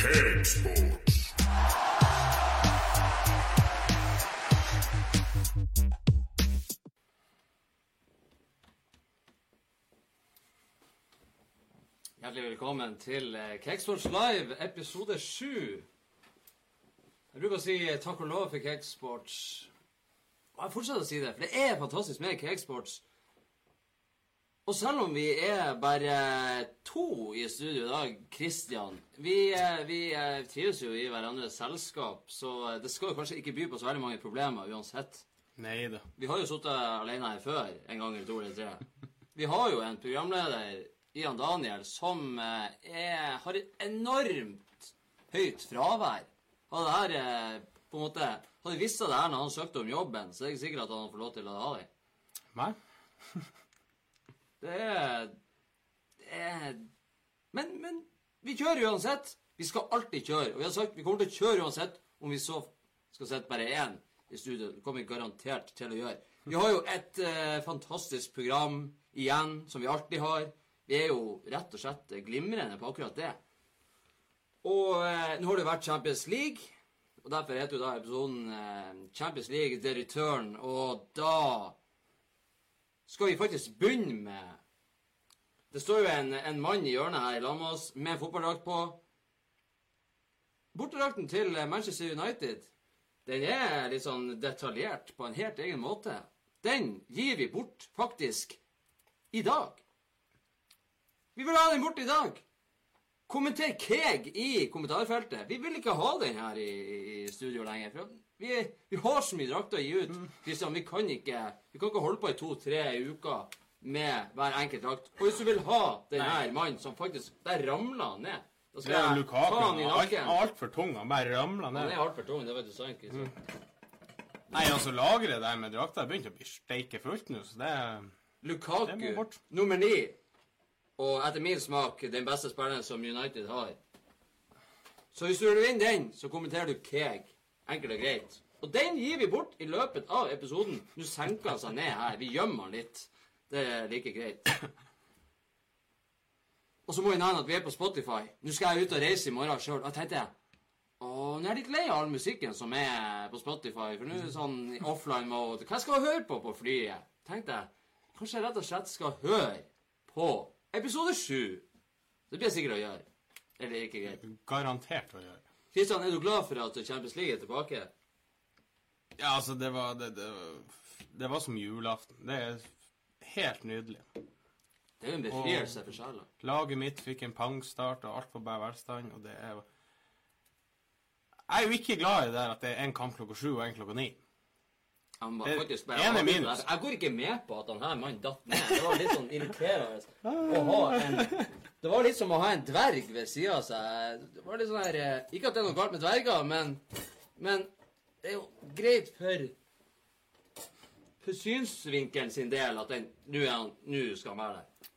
Cakesports. Hjertelig velkommen til eh, Cakesports Live, episode 7. Jeg bruker å si eh, takk og lov for Cakesports. Og jeg fortsetter å si det, for det er fantastisk med Cakesports. Og selv om vi er bare to i studio i dag, Christian Vi, eh, vi eh, trives jo i hverandres selskap, så det skal jo kanskje ikke by på så veldig mange problemer uansett. Nei da. Vi har jo sittet alene her før, en gang eller to eller tre. Vi har jo en programleder, Ian Daniel, som eh, er, har et enormt høyt fravær. Hadde det her på en måte Hadde vi visst det her når han søkte om jobben, så er det ikke sikkert at han får lov til å ha det. Nei? Det er, det er men, men vi kjører uansett. Vi skal alltid kjøre. Og vi har sagt vi kommer til å kjøre uansett om vi så skal sette bare én i studio. Det kommer vi garantert til å gjøre. Vi har jo et eh, fantastisk program igjen, som vi alltid har. Vi er jo rett og slett glimrende på akkurat det. Og eh, nå har det vært Champions League, og derfor heter jo da episoden eh, Champions League The Return, og da skal vi faktisk begynne med Det står jo en, en mann i hjørnet her sammen med oss med fotballdrakt på. Bortedrakten til Manchester United den er litt sånn detaljert på en helt egen måte. Den gir vi bort, faktisk, i dag. Vi vil ha den bort i dag. Kommenter Keg i kommentarfeltet. Vi vil ikke ha den her i, i studio lenger. For vi, vi har så mye drakter å gi ut. Kristian, vi kan ikke Vi kan ikke holde på i to-tre uker med hver enkelt drakt. Og hvis du vil ha den her mannen som faktisk Der ramla han ned. Da skal jeg ta han i Han er alt altfor tung. Han bare ramler Han ned. er altfor tung, det vet du sant. Kristian. Nei, altså, lageret der med drakter begynte å bli steike fullt nå, så det Det Lukaku bort. nummer ni. Og etter min smak den beste spilleren som United har. Så hvis du vil vinne den, så kommenterer du Keg. Enkelt og greit. Og den gir vi bort i løpet av episoden. Nå senker han seg ned her. Vi gjemmer han litt. Det er like greit. Og så må vi nevne at vi er på Spotify. Nå skal jeg ut og reise i morgen sjøl. Og tenkte jeg og nå er jeg litt lei av all musikken som er på Spotify. For nå er det sånn offline mode. Hva skal jeg høre på på flyet? Tenkte jeg. Kanskje jeg rett og slett skal høre på episode sju. Det blir jeg sikkert å gjøre. Eller ikke greit. garantert å gjøre. Kristian, er du glad for at Champions League er tilbake? Ja, altså, det var Det, det, det var som julaften. Det er helt nydelig. Det er jo en befrielse for sjela. Laget mitt fikk en pangstart, og alt var bare velstand, og det er Jeg er jo ikke glad i det der at det er en kamp klokka sju og en klokka ni. Han var faktisk bare en er minus. Jeg går ikke med på at han her mannen datt ned. Det var litt sånn irriterende å ha en Det var litt som å ha en dverg ved sida av seg. Det var litt sånn her eh, Ikke at det er noe galt med dverger, men Men det er jo greit for For synsvinkelen sin del at den Nå skal han være der.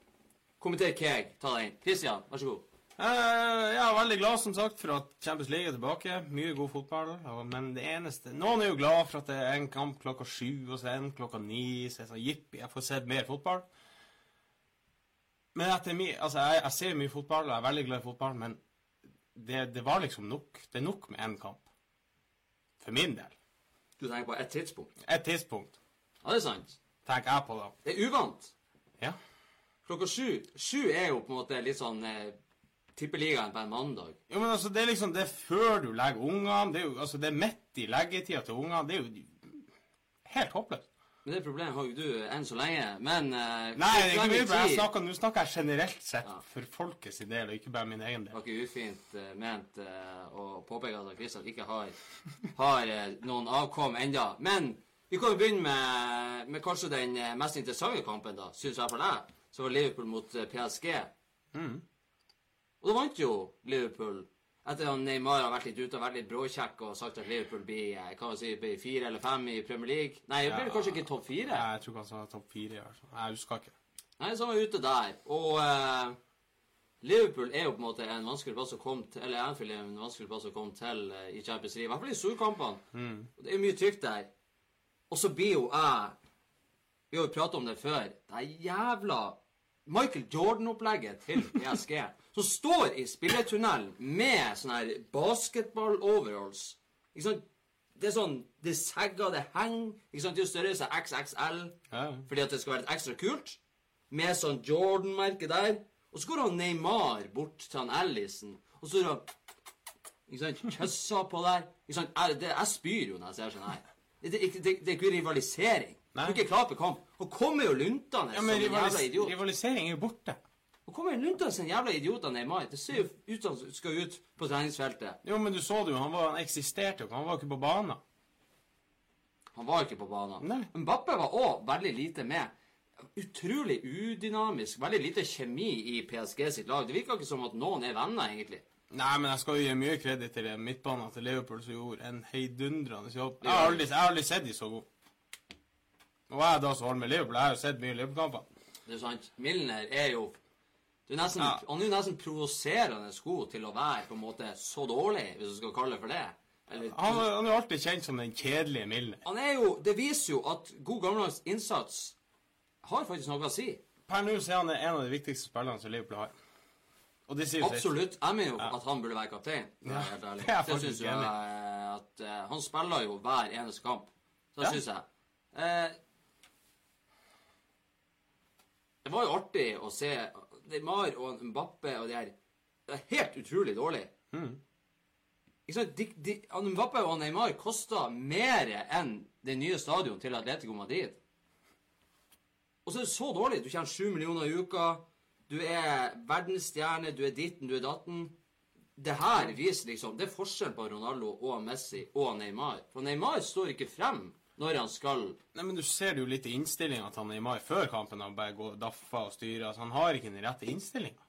Kommenter Keg. Ta deg inn. Christian, vær så god. Eh, jeg er veldig glad som sagt for at Champions League er tilbake. Mye god fotball. Men det eneste Noen er jo glad for at det er en kamp klokka sju og så en klokka ni. Så jeg sa jippi, jeg får sett mer fotball. Men etter mi, altså jeg, jeg ser mye fotball, og jeg er veldig glad i fotball, men det, det var liksom nok. Det er nok med én kamp. For min del. Du tenker på ett tidspunkt. Et tidspunkt Ja, det er sant. tenker jeg på da. Det er uvant. Ja. Klokka sju Sju er jo på en måte litt sånn eh, tippeligaen på en mandag. Jo, men altså, det er liksom Det er før du legger ungene. Det er jo altså, det er midt i leggetida til ungene. Det er jo helt håpløst. Men det problemet har jo du enn så lenge. Men uh, Nei, det er ikke mye, jeg snakker, nå snakker jeg generelt sett Ja. for folkets del, og ikke bare min egen Det del. var ikke ufint uh, ment uh, å påpeke at Kristian ikke har, har noen avkom enda. Men vi kan jo begynne med, med kanskje den mest interessante kampen, da, syns jeg for deg. Som var Liverpool mot PSG. Mm. Og da vant jo Liverpool. Etter at Neymar har vært litt ute og vært litt bråkjekk og sagt at Liverpool blir eh, hva man si, blir fire eller fem i Premier League. Nei, det blir det kanskje ikke topp fire. Nei, Jeg tror kanskje han sa topp fire. fall. Jeg husker ikke. Nei, så han var ute der. Og eh, Liverpool er jo på en måte en vanskelig plass å komme til Eller Anfield er en vanskelig plass å komme til eh, i Champions League. I hvert fall i storkampene. Mm. Det er jo mye trygt der. Og så blir jo jeg Vi har jo pratet om det før. Det er jævla Michael Jordan-opplegget til PSG, som står i spilletunnelen med sånne her basketball-overalls. Ikke sant? Det er sånn Det segger, det henger. Ikke sant? Det er størrelse XXL Ja. fordi at det skal være ekstra kult. Med sånn Jordan-merke der. Og så går han Neymar bort til han Ellison, og så er han ikke sant, kysser på der. Ikke sant? Jeg, det, jeg spyr jo når jeg ser sånn her. Det, det, det, det er ikke rivalisering. Nei. Du er ikke klar på kamp. Og kommer jo luntende Ja, som en jævla idiot. rivalisering er jo borte. Og kommer luntende som en jævla idiot av Neymar. Det ser jo ut som han skal ut på treningsfeltet. Jo, men du så det jo, han, var, han eksisterte jo ikke, han var ikke på banen. Han var ikke på banen. Nei. Bappe var òg veldig lite med. Utrolig udynamisk. Veldig lite kjemi i PSG sitt lag. Det virker ikke som at noen er venner, egentlig. Nei, men jeg skal jo gi mye kreditt til midtbanen til Liverpool, som gjorde en heidundrende jobb. Jeg har aldri, jeg har aldri sett de så gode. Og jeg er da som holder med Liverpool, jeg har jo sett mye Liverpool-kamper. Det er sant. Milner er jo det er nesten, Ja. Han er jo nesten provoserende god til å være på en måte så dårlig, hvis du skal kalle det for det. Eller, Han, han er jo alltid kjent som den kjedelige Milner. han er jo Det viser jo at god gammeldags innsats har faktisk noe å si. Per nå er han en av de viktigste spillerne som Liverpool har. Absolutt. Jeg mener jo at han burde være kaptein. Det Ja, helt ærlig. det er syns jo jeg at uh, Han spiller jo hver eneste kamp. Så det Ja. syns jeg. Uh, det var jo artig å se Neymar og Mbappe og de her Det er helt utrolig dårlig. Mm. Ikke sant? De, de, Mbappe og Neymar kosta mer enn det nye stadion til Atletico Madrid. Og så er det så dårlig. Du tjener sju millioner i uka. Du er verdensstjerne, du er ditten, du er datten. Det her viser liksom Det er forskjell på Ronaldo og Messi og Neymar. For Neymar står ikke frem når han skal Nei, men Du ser det jo litt i innstillinga at han i mai før kampen. Han bare går daffa og styrer. Altså, han har ikke den rette innstillinga.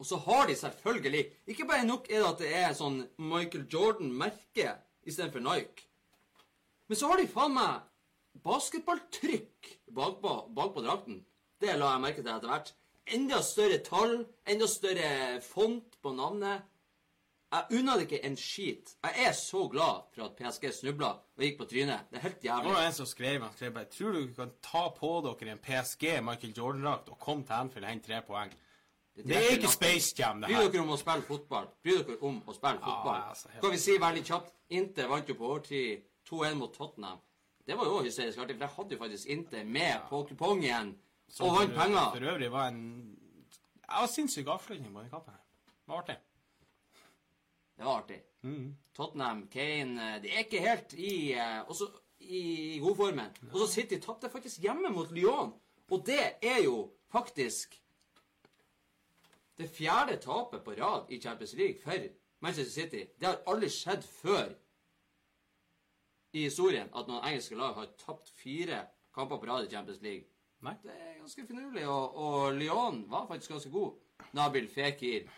Og så har de selvfølgelig Ikke bare nok er det at det er sånn Michael Jordan-merke istedenfor Nike. Men så har de faen meg basketballtrykk bakpå, bakpå drakten. Det la jeg merke til etter hvert. Enda større tall, enda større font på navnet. Jeg unner det ikke en skit. Jeg er så glad for at PSG snubla og gikk på trynet. Det er helt jævlig. Det var en som skrev han skrev bare, Tror du du kan ta på dere en PSG Michael Jordan-drakt og komme til Anfield og hente tre poeng? Det er ikke Space Jam, det Bry Bryr dere om å spille fotball. Bry dere om å spille fotball. altså, helt- Skal vi si veldig kjapt Inter vant jo på overtid 2-1 mot Tottenham. Det var jo hysterisk artig, for jeg hadde jo faktisk Inter med på kupongen og vant penger. For øvrig var en Jeg var sinnssyk avslutning på den kampen. Det var artig. Det var artig. Mm. Tottenham, Kane eh, De er ikke helt i eh, også i godformen. Og så City tapte faktisk hjemme mot Lyon. Og det er jo faktisk det fjerde tapet på rad i Champions League for Manchester City. Det har aldri skjedd før i historien at noen engelske lag har tapt fire kamper på rad i Champions League. Nei. Det er ganske finurlig, og, og Lyon var faktisk ganske god. Nabil Fekir,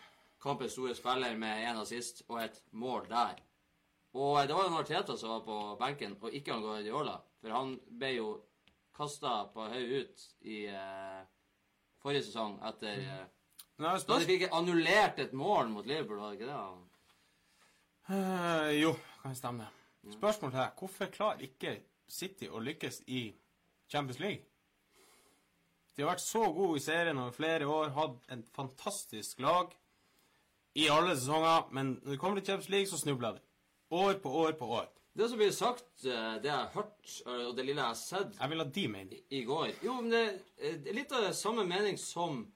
kampens store spiller med én assist og et mål der. Og det var jo Arteta som var på benken, og ikke han Guardiola. For han ble jo kasta på høy ut i eh, forrige sesong etter eh, Men jeg Da de fikk annullert et mål mot Liverpool, var det ikke det? Eh, jo, kan stemme. Spørsmål til deg. Hvorfor klarer ikke City å lykkes i Champions League? De har vært så gode i serien over flere år, hatt en fantastisk lag i alle sesonger, men når det kommer til Champions League, så snubler de. År på år på år. Det som blir sagt, eh, det jeg har hørt, eh, og det lille jeg har sett Jeg vil ha de mener. i- i går Jo, men det, eh, det er litt av det samme mening som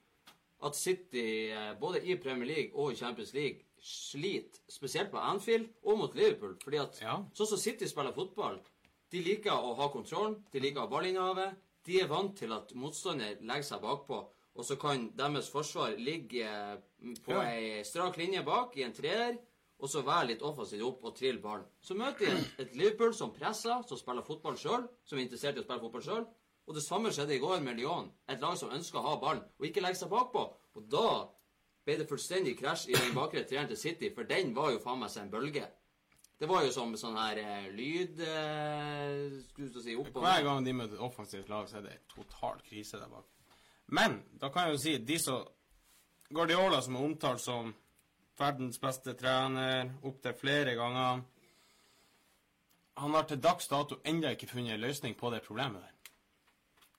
at City, både i Premier League og i Champions League, sliter spesielt på Anfield og mot Liverpool. Fordi at Ja. sånn som City spiller fotball, de liker å ha kontroll, de liker å ha ballinnehavet. De er vant til at motstander legger seg bakpå, og så kan deres forsvar ligge eh, på Ja. ei strak linje bak i en treer, og så være litt offensivt opp og trille ballen. Så møter de et, et Liverpool som presser, som spiller fotball sjøl, som er interessert i å spille fotball sjøl. Og det samme skjedde i går med Lyon. Et lag som ønsker å ha ballen, og ikke legge seg bakpå. Og da ble det fullstendig krasj i den bakre treeren til City, for den var jo faen meg seg en bølge. Det var jo som sånn her eh, lyd eh, Skulle du si opp og Hver gang de møter et offensivt lag, så er det total krise der bak. Men da kan jeg jo si de som Guardiola, som er omtalt som verdens beste trener opptil flere ganger Han har til dags dato ennå ikke funnet en løsning på det problemet der.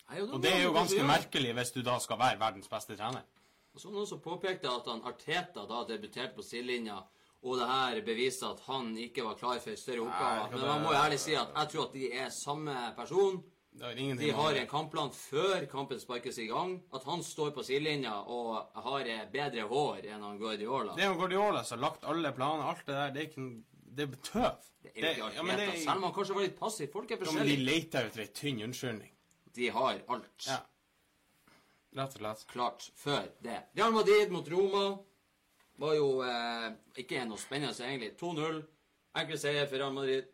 Nei, og Og det er jo ganske merkelig hvis du da skal være verdens beste trener. Og så noen som påpekte at han Arteta da debuterte på sidelinja, og det her beviser at han ikke var klar for større oppgaver. Men man må jo ærlig si at jeg tror at de er samme person. De har en kampplan før kampen sparkes i gang. At han står på sidelinja og har bedre hår enn han Guardiola. Det er jo Guardiola som har lagt alle planer, alt det der. Det er ikke Det er tøv. Det er ja, det. Selv om han kanskje var litt passiv. Folk er men de forskjellige. leter etter ei tynn unnskyldning. De har alt Ja. Rett og slett. klart før det. Real Madrid mot Roma var jo eh, ikke noe spennende, egentlig. 2-0. Enkel seier for Real Madrid.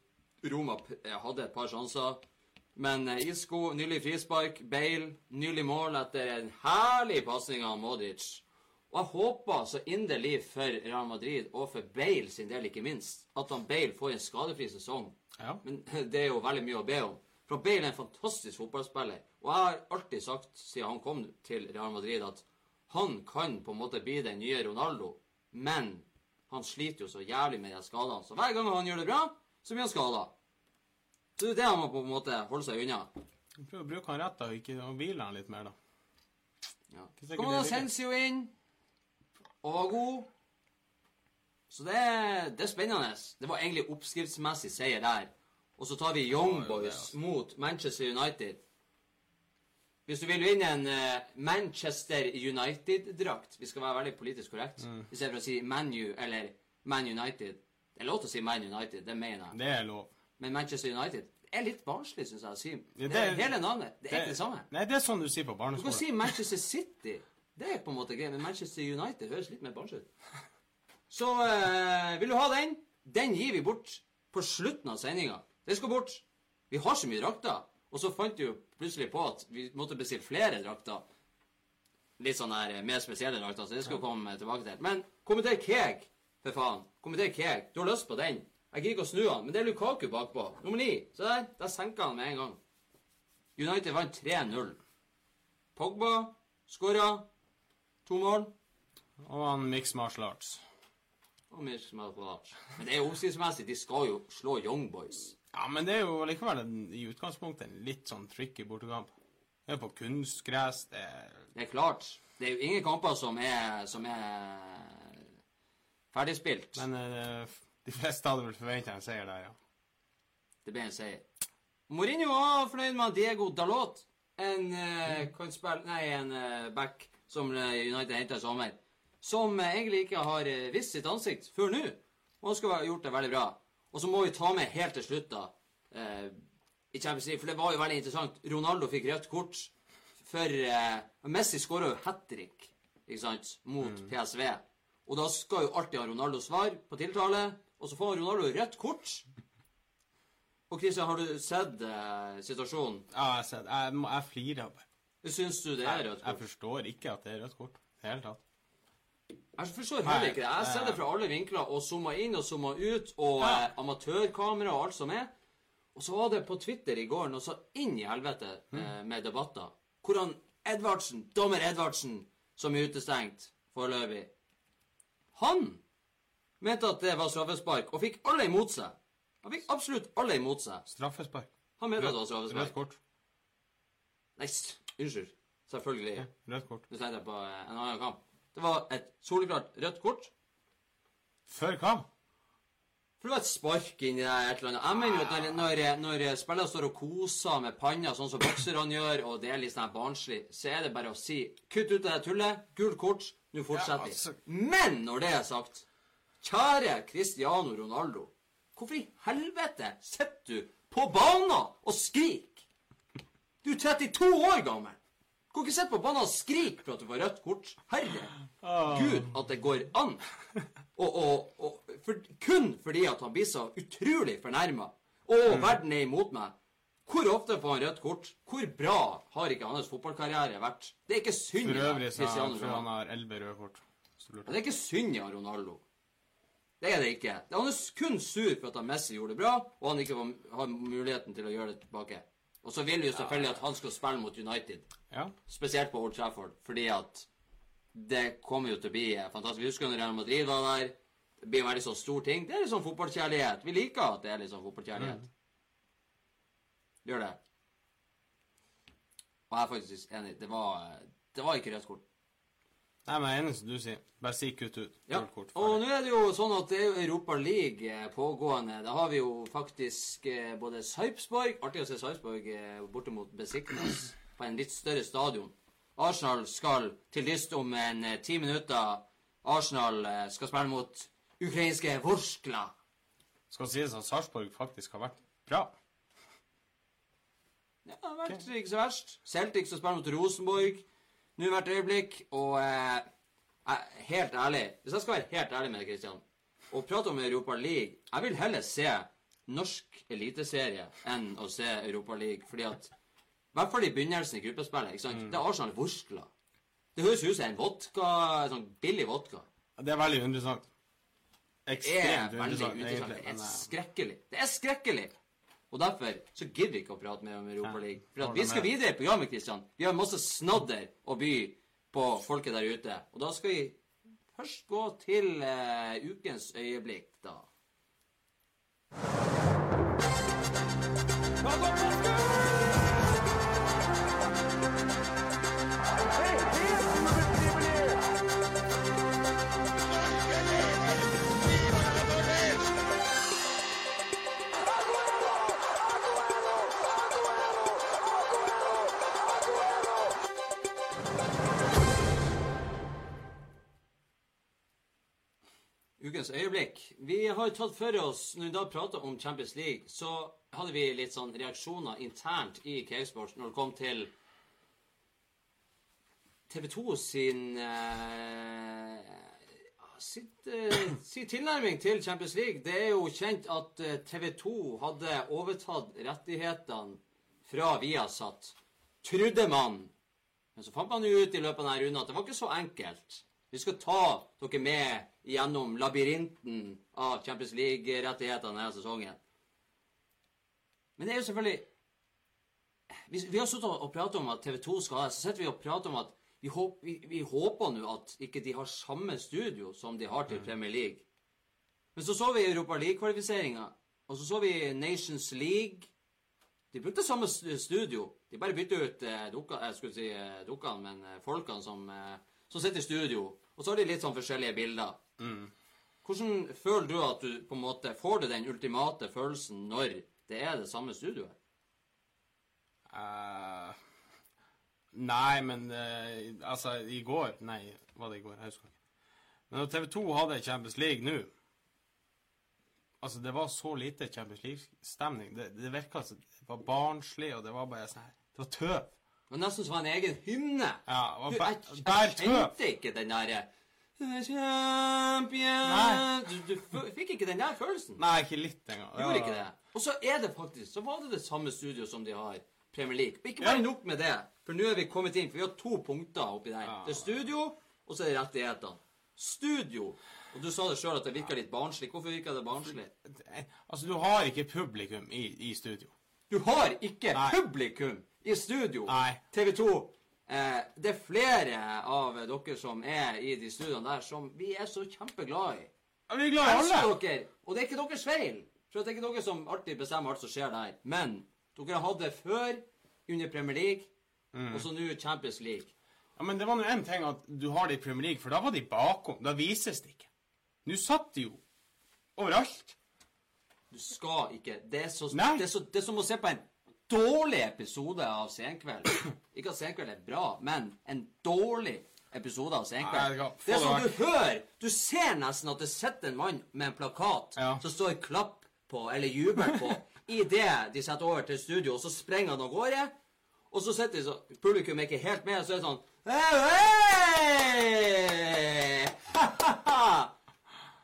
Roma hadde et par sjanser. Men eh, Isco, nylig frispark. Bale, nylig mål etter en herlig pasning av Modric. Og jeg håper så inderlig for Real Madrid, og for Bale sin del ikke minst, at han Bale får en skadefri sesong. Ja. Men det er jo veldig mye å be om. For Bale er en fantastisk fotballspiller. Og jeg har alltid sagt siden han kom til Real Madrid, at han kan på en måte bli den nye Ronaldo. Men han sliter jo så jævlig med de skadene. Så hver gang han gjør det bra, så blir han skada. Så det er det han må på en måte holde seg unna. Prøv å bruke han rett, da, og ikke og hvile han litt mer, da. Ja. Kommer det er inn, og var god. Så det, det er spennende. Det var egentlig oppskriftsmessig seier der. Og så tar vi Young Ja, det Boys altså. mot Manchester United. Hvis du vil vinne en eh, Manchester United-drakt Vi skal være veldig politisk korrekt. Mm. I stedet for å si ManU eller Man United. Det er lov til å si Man United, det mener jeg. Det er lov. Men Manchester United er litt barnslig, syns jeg. å si. Det, det hele navnet. Det er ikke det samme. Nei, det er sånn du sier på barneskolen. Du kan si Manchester City. Det er på en måte greit, men Manchester United høres litt mer barnslig ut. Så eh, vil du ha den? Den gir vi bort på slutten av sendinga. Den skal bort. Vi har så mye drakter. Og så fant vi jo plutselig på at vi måtte bestille flere drakter. Litt sånn her eh, mer spesielle drakter, så det skal vi komme tilbake til. Men kommenter Keg, for faen. Kommenter Keg. Du har lyst på den. Jeg gidder ikke å snu han, men det er Lukaku bakpå. Nummer ni. Se der. Der senka han med en gang. United vant 3-0. Pogba skåra to mål. Og han mix martial arts. Og Mix Martial Arts. Men det er jo oppskriftsmessig. De skal jo slå Young Boys. Ja, men det er jo likevel en, i utgangspunktet en litt sånn tricky bortekamp. Det er på kunstgress, det er Det er klart. Det er jo ingen kamper som er, som er ferdigspilt. Men eh, de fleste hadde vel forventa en seier der, ja. Det ble en seier. Mourinho var fornøyd med Diego Dalot. En eh, kantspill Nei, en uh, back som eh, United henta i sommer. Som uh, egentlig ikke har vist sitt ansikt før nå. Og han skulle ha gjort det veldig bra. Og så må vi ta med helt til slutt, da i Champions League, For det var jo veldig interessant. Ronaldo fikk rødt kort for Messi skåra jo hat trick ikke sant, mot PSV. Og da skal jo alltid ha Ronaldo svar på tiltale. Og så får Ronaldo rødt kort. Og Christian, har du sett eh, situasjonen? Ja, jeg, har det. jeg, må- jeg flirer bare. Syns du det er Jeg, rødt jeg kort? forstår ikke at det er rødt kort. I det hele tatt. Jeg forstår heller ikke det. Jeg ser det fra alle vinkler, og zooma inn og zooma ut, og eh, amatørkamera og alt som er. Og så var det på Twitter i går noe så inn i helvete eh, med debatter. Hvor han Edvardsen, dommer Edvardsen, som er utestengt foreløpig Han mente at det var straffespark, og fikk alle imot seg. Han fikk absolutt alle imot seg. Straffespark. Han mente at det var straffespark. Rødt kort. Nei, unnskyld. Selvfølgelig. Ja, rødt kort. Nå tenkte jeg på eh, en annen kamp. Det var et soleklart rødt kort. Før kamp? For det var et spark inni der et eller annet. Jeg mener jo at når, når, når spillere står og koser med panna, sånn som bokserne gjør, og det er litt sånn barnslig, så er det bare å si kutt ut det tullet, gult kort, nå fortsetter vi. Ja, altså- Men når det er sagt, kjære Cristiano Ronaldo, hvorfor i helvete sitter du på banen og skriker? Du er 32 år gammel. Du kan ikke sitte på banen og skrike for at du får rødt kort. Herre Gud, at det går an. Og, og, og for, kun fordi at han blir så utrolig fornærma. Å, verden er imot meg. Hvor ofte får han rødt kort? Hvor bra har ikke hans fotballkarriere vært? Det er ikke synd For i øvrig så Cristiano han, han Ronaldo. har elleve røde kort. Ja. Det er ikke synd i Ronaldo. Det er det ikke. Han er kun sur for at han Messi gjorde det bra, og han ikke har muligheten til å gjøre det tilbake. Og så vil vi jo selvfølgelig at han skal spille mot United. Ja. Spesielt på Old Trafford, fordi at det kommer jo til å bli eh, fantastisk. Vi husker når Real Madrid var der. Det blir en veldig sånn stor ting. Det er litt sånn fotballkjærlighet. Vi liker at det er litt sånn fotballkjærlighet. Gjør det. Og jeg er faktisk enig. Det var, det var ikke rødt kort. Nei, men jeg er enig som du sier. Bare si kutt ut. Ja. Kort. Og nå er det jo sånn at det er jo Europa League eh, pågående. Da har vi jo faktisk eh, både Sarpsborg Artig å se Sarpsborg eh, borte mot Besiktas på en litt større stadion. Arsenal skal til dyst om en ti minutter. Arsenal skal spille mot ukrainske Vorskla. Skal sies at Sarpsborg faktisk har vært bra. Ja, det har vært ikke så verst. Celtic skal spille mot Rosenborg nå hvert øyeblikk. Og eh, helt ærlig, hvis jeg skal være helt ærlig med deg, Kristian, og prate om Europa League Jeg vil heller se norsk eliteserie enn å se Europa League. Fordi at I hvert fall i begynnelsen i gruppespillet. ikke sant? Det er Arsenal Vorskla. Det høres ut som en vodka, sånn billig vodka. Det er veldig interessant. Det er veldig interessant, interessant. Det er eh, skrekkelig. Det er skrekkelig! Og derfor så gidder vi ikke å prate mer om Europa League. For at vi skal videre i programmet, Kristian. Vi har masse snadder å by på folket der ute. Og da skal vi først gå til uh, ukens øyeblikk, da. Ukens har tatt for oss, når vi da prater om Champions League, så hadde vi litt sånn reaksjoner internt i Cakesports når det kom til TV 2 sin eh, sitt, eh, sin tilnærming til Champions League. Det er jo kjent at eh, TV 2 hadde overtatt rettighetene fra Viasat. Trodde man. Men så fant man jo ut i løpet av denne runden at det var ikke så enkelt. Vi skal ta dere med gjennom labyrinten av Champions League-rettighetene denne sesongen. Men det er jo selvfølgelig Vi, vi har sittet og pratet om at TV 2 skal ha det. Så sitter vi og prater om at vi, håp, vi, vi håper nå at ikke de har samme studio som de har til Premier League. Men så så vi Europa League-kvalifiseringa, og så så vi Nations League. De brukte samme studio. De bare bytte ut eh, dukkene, jeg si eh, men eh, folkene som, eh, som sitter i studio. Og så har de litt sånn forskjellige bilder. Hvordan føler du at du på en måte får du den ultimate følelsen når det er det samme studioet? Uh, nei, men uh, altså, i går Nei, var det i går? Jeg husker ikke. Men når TV 2 hadde Champions League nå Altså, det var så lite Champions League-stemning. Det, det virka som det var barnslig, og det var bare sånn her Det var tøv. Det var nesten som en egen hymne. Ja, og jeg, jeg kjente ikke den derre Champion Nei. Du, du fikk ikke den der følelsen. Nei, ikke litt engang. Gjorde ikke det. Og så er det faktisk Så var det det samme studio som de har Premier League. Men ikke bare Ja. nok med det, for nå er vi kommet inn, for vi har to punkter oppi der. Ja. Det er studio, og så er det rettighetene. Studio. Og du sa det sjøl at det virka litt barnslig. Hvorfor virka det barnslig? Altså, du har ikke publikum i, i studio. Du har ikke Nei. publikum i studio. Nei. TV 2. Eh, det er flere av dere som er i de studioene der, som vi er så kjempeglade i. Ja, vi er glad i alle. Dere. Og det er ikke deres feil. For det er ikke dere som alltid bestemmer alt som skjer der. Men dere har hatt det før under Premier League, Mm. og så nå Champions League. Ja, Men det var nå en ting at du har det i Premier League, for da var de bakom. Da vises det ikke. Nå satt de jo overalt. Du skal ikke Det er, så, det er, så, det er som å se på en dårlig episode av Senkveld. Ikke at Senkveld er bra, men en dårlig episode av Nei, Senkveld. det Det er som du hører. Du ser nesten at det sitter en mann med en plakat Ja. som står 'klapp' på, eller 'jubel' på, idet de setter over til studio, og så sprenger han av gårde. Og så sitter de så Publikum er ikke helt med, og så er det sånn «Hei!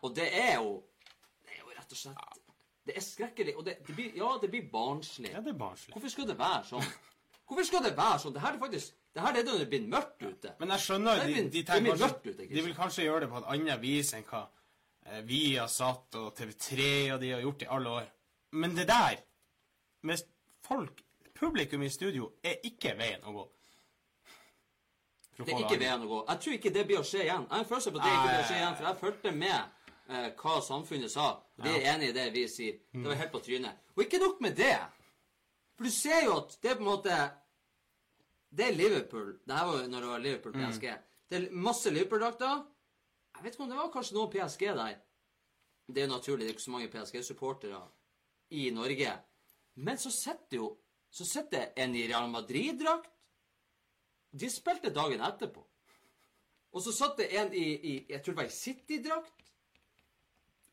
Og det er jo Det er jo rett og slett Det er skrekkelig. Og det, det blir, ja, det blir barnslig. Ja, det er barnslig. Hvorfor skal det være sånn? Hvorfor skal det være sånn? Det her er faktisk Det her er det når det blir mørkt ute. Men jeg skjønner jo, de, de, tenker kanskje, mørkt ute, de vil kanskje gjøre det på et annet vis enn hva eh, vi har satt, og TV3 og de har gjort i alle år. Men det der, med folk, publikum i studio, er ikke veien å gå. Det er ikke veien å gå. Jeg tror ikke det blir å skje igjen. Jeg har en følelse på at det ikke blir å skje igjen, for jeg fulgte med eh, hva samfunnet sa. Vi er enig i det vi sier. Det var helt på trynet. Og ikke nok med det. For du ser jo at det er på en måte Det er Liverpool. Det her var jo når det var Liverpool-PSG. Det er masse Liverpool-drakter. Jeg vet ikke om det var kanskje noen PSG der. Det er jo naturlig, det er ikke så mange PSG-supportere i Norge. Men så sitter jo Så sitter en i Real Madrid-drakt. De spilte dagen etterpå. Og så satt det en i, i Jeg tror det var i City-drakt.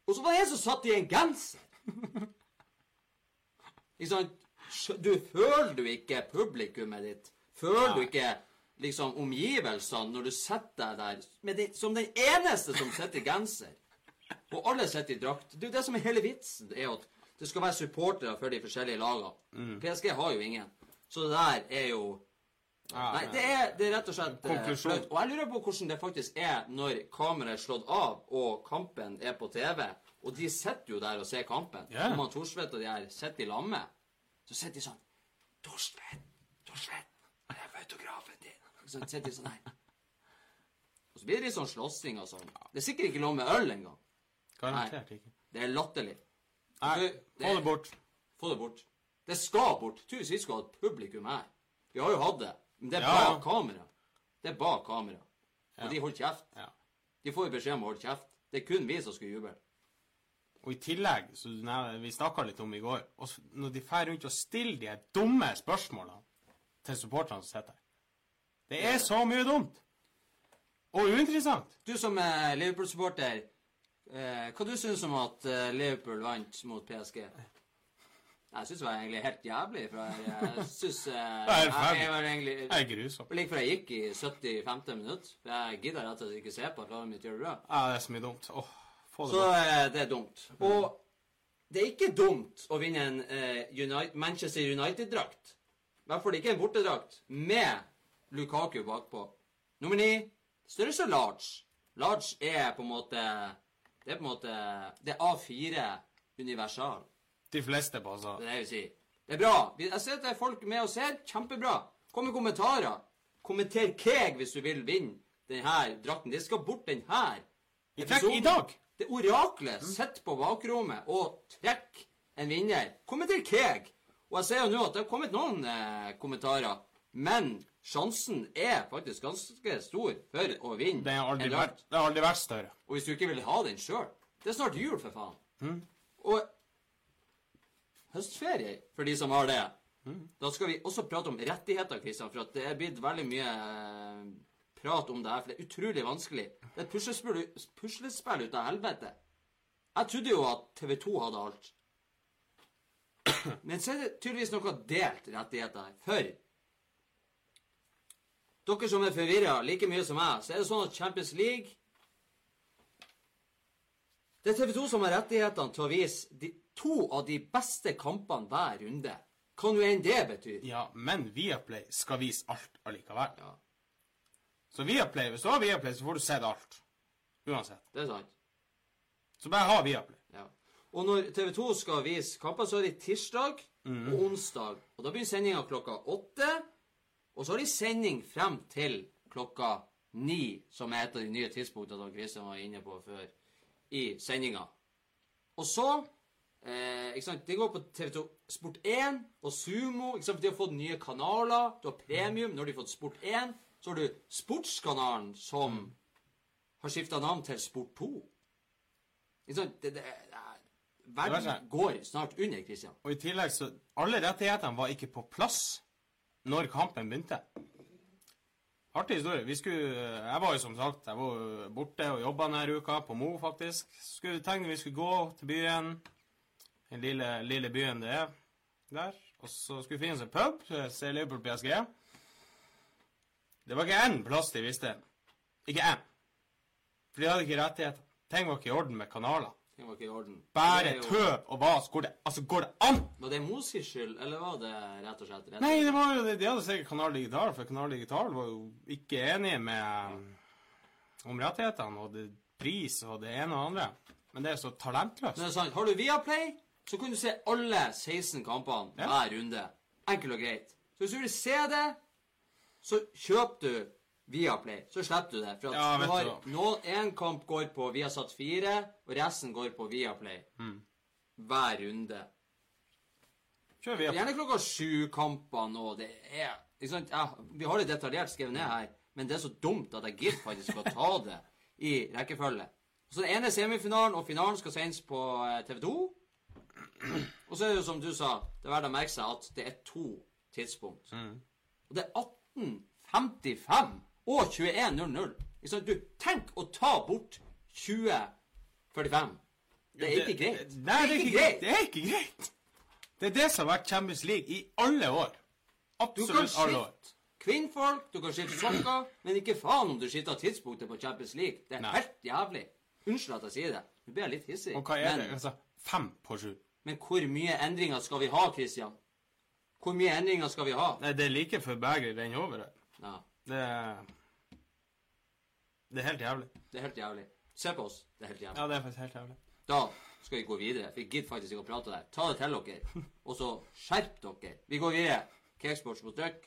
Og så var det en som satt i en genser. Ikke sant? Du føler du ikke publikummet ditt? Føler du ikke liksom omgivelsene når du sitter der med det, som den eneste som sitter i genser? Og alle sitter i drakt. Det er jo det som er hele vitsen. Er at det skal være supportere for de forskjellige lagene. Mm. PSG har jo ingen. Så det der er jo Nei, det er, det er rett og slett eh, Konklusjon. Og jeg lurer på hvordan det faktisk er når kameraet er slått av og kampen er på TV. Og de sitter jo der og ser kampen. Yeah. Om Thorsvedt og de her sitter i lammet, så sitter de sånn Thorsvedt, Thorsvedt, det er autografen din. Så sitter de sånn her. Og så blir det litt sånn slåssing og sånn. Det er sikkert ikke lov med øl engang. Garantert ikke. Det er latterlig. Nei, det, få det bort. Få det bort. Det skal bort. Tusen vi skulle ha publikum her. Vi har jo hatt det. Men det er bak ja. kamera. Det er bak kamera. Og de holder kjeft. Ja. De får jo beskjed om å holde kjeft. Det er kun vi som skal juble. Og i tillegg, så vi snakka litt om i går Når de drar rundt og stiller de dumme spørsmålene til supporterne som sitter her Det er så mye dumt! Og uinteressant. Du som er Liverpool-supporter, eh, hva du syns om at eh, Liverpool vant mot PSG? Jeg syns det var egentlig helt jævlig. For jeg, jeg syns eh, jeg, jeg var egentlig Det er grusomt. Like før jeg gikk i 75. minutt. Jeg gidder rett og slett ikke se på at laget mitt gjør det bra. Ja, det er så mye dumt. Åh, få det Så eh, det er dumt. Og det er ikke dumt å vinne en eh, United, Manchester United-drakt. I hvert fall ikke en bortedrakt med Lukaku bakpå. Nummer ni størrelse large. Large er på en måte Det er på en måte Det er A4 universal. De fleste passer. Det er det jeg vil si. Det er bra. Jeg ser at det er folk med og ser. Kjempebra. Kom med kommentarer. Kommenter Keg hvis du vil vinne denne drakten. Det skal bort den her. I trekk i dag. Det oraklet sitter på bakrommet og trekker en vinner. Kommenter Keg. Og jeg ser jo nå at det har kommet noen eh, kommentarer. Men sjansen er faktisk ganske stor for å vinne Det har aldri, vært, det har aldri vært større. Og hvis du ikke vil ha den sjøl Det er snart jul, for faen. Mm. Og høstferie, for de som har det. Da skal vi også prate om rettigheter, Kristian, for det er blitt veldig mye eh, prat om det her. For det er utrolig vanskelig. Det er et puslespill, puslespill ut av helvete. Jeg trodde jo at TV 2 hadde alt. Men så er det tydeligvis noe delt rettigheter her. For dere som er forvirra like mye som meg, så er det sånn at Champions League Det er TV 2 som har rettighetene til å vise de, to av de beste kampene hver runde. Hva nå enn det betyr. Ja, men Viaplay skal vise alt allikevel. Ja, Så Viaplay, hvis du har Viaplay, så får du sett alt. Uansett. det er sant. Så bare ha Viaplay. Ja. Og når TV 2 skal vise kamper, så er det tirsdag og onsdag. Og da begynner sendinga klokka åtte. Og så har de sending frem til klokka ni, som er et av de nye tidspunktene som Kristian var inne på før, i sendinga. Og så eh, ikke sant, Det går på TV2 Sport 1 og Sumo. ikke sant, for De har fått nye kanaler. Du har premium. De har fått Sport 1, så har du Sportskanalen, som har skifta navn til Sport 2. Ikke sant? Det, det, det, er- verden går snart under, Kristian. Og i tillegg så Alle rettighetene var ikke på plass når kampen begynte. Artig historie. Vi skulle Jeg var jo som sagt jeg var borte og jobba denne uka, på Mo faktisk. Skulle tenkte vi skulle gå til byen. Den lille, lille byen det er der. Og så skulle vi finne oss en pub, se Liverpool PSG. Det var ikke én plass de visste. Ikke én. For de hadde ikke rettigheter. Ting var ikke i orden med kanaler. Ting var ikke i orden. Bare jo- tøv og vas. Går det, altså, går det an? Var det Mosis skyld, eller var det rett og slett rett? Nei, det var jo de, De hadde sikkert Kanal Digital, for Kanal Digital var jo ikke enige med om rettighetene og det, pris og det ene og andre. Men det er så talentløst. Men det er sant. Har du Viaplay, så kan du se alle 16 kampene Ja. hver runde. Enkelt og greit. Så hvis du vil se det, så kjøp du Viaplay. Så slipper du det. For Ja, du har nå, en kamp går på Viasat 4, og resten går på Viaplay. Mm. Hver runde. Kjør Viaplay. Gjerne klokka sju kamper nå. Det er ikke sant? Ja, vi har det detaljert skrevet ned her, men det er så dumt at jeg gidder faktisk å ta det i rekkefølge. Så den ene semifinalen og finalen skal sendes på eh, TV 2. Og så er det jo som du sa, det er verdt å merke seg at det er to tidspunkt. Og det er 18.55 og 21.00. Ikke sant? Du, tenk å ta bort 20.45. Det er ikke greit. Nei, det er ikke greit. Det er ikke greit. Det er det som har vært Champions League i alle år. Absolutt alle år. kvinnfolk, du kan skifte sokker, men ikke faen om du skifter tidspunktet på Champions League. Det er Nei. helt jævlig. Unnskyld at jeg sier det. Nå blir jeg litt hissig. Og hva er men, det? Altså, fem på sju. Men hvor mye endringer skal vi ha, Christian? Hvor mye endringer skal vi ha? Nei, det er like før begeret renner over. her. Ja, Det er Det er helt jævlig. det er helt jævlig. Se på oss. Det er helt jævlig. Ja, det er faktisk helt jævlig. Da skal vi gå videre. For jeg gidder faktisk ikke å prate der. Ta det til dere. Og så skjerp dere. Vi går videre. Cakesports mot Duck.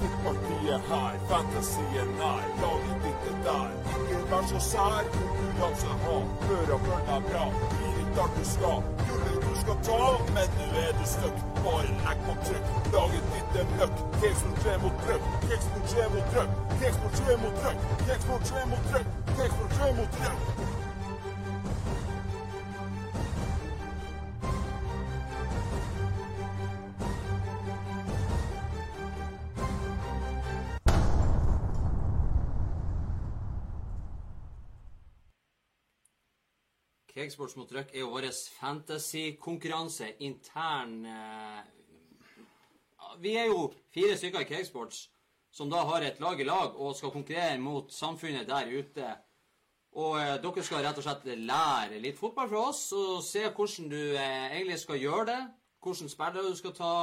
Er her, fantasien nær. Laget ditt er der. Ikke vær så sær, konkurranse ha. Hør og følg deg bra. Alt du skal. Gullet du skal ta, men nå er du stuck. Bare legg på trykk. Laget ditt er møkk. Teksport 3 mot trøkk. Teksport 3 mot trøkk. Teksport 3 mot trøkk. Teksport 3 mot trøkk. Teksport 3 mot trøkk. Cakesports mot Duck er jo vår fantasy-konkurranse. Intern eh, Vi er jo fire stykker i Kegsports som da har et lag i lag og skal konkurrere mot samfunnet der ute. Og eh, dere skal rett og slett lære litt fotball fra oss og se hvordan du eh, egentlig skal gjøre det. Hvordan spillere du skal ta.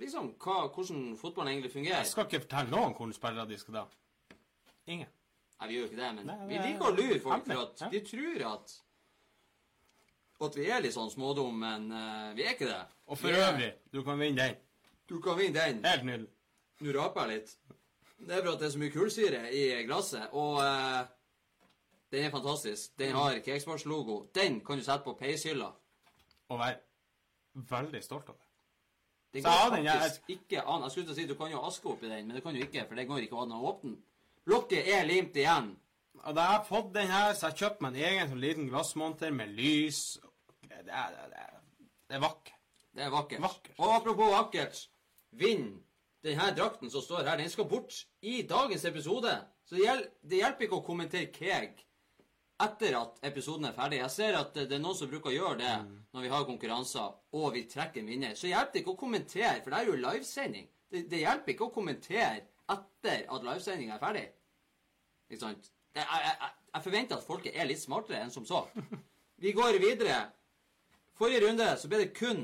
Liksom hva, hvordan fotballen egentlig fungerer. Jeg skal ikke fortelle noen hvordan spillere de skal ta. Ingen. Nei, vi gjør jo ikke det, men Nei, vi er- liker å lure folk for at de tror at at vi er litt sånn smådum, men uh, vi er ikke det. Og for er- øvrig, du kan vinne den. Du kan vinne den. Helt nydelig. Nå raper jeg litt. Det er for at det er så mye kullsyre i glasset, og uh, den er fantastisk. Den har Cakesports-logo. Den kan du sette på peishylla. Og være veldig stolt av det. Den går faktisk den faktisk ikke an. Jeg skulle til å si du kan jo aske oppi den, men det kan du ikke, for det går ikke an å åpne den. Lokket er limt igjen. Og da jeg har fått den her, så jeg kjøpt meg en egen sånn liten glassmonter med lys. Det er, det er, det er vakkert. Det er vakkert. Vakkert. Og apropos vakkert, vinn denne drakten som står her. Den skal bort i dagens episode. Så det, hjel det hjelper ikke å kommentere Keg etter at episoden er ferdig. Jeg ser at det er noen som bruker å gjøre det når vi har konkurranser og vi trekker en vinner. Så hjelper det ikke å kommentere, for det er jo livesending. Det, det hjelper ikke å kommentere etter at livesendinga er ferdig. Ikke sant? Jeg, jeg, jeg- forventer at folket er litt smartere enn som så. Vi går videre. Forrige runde så ble det kun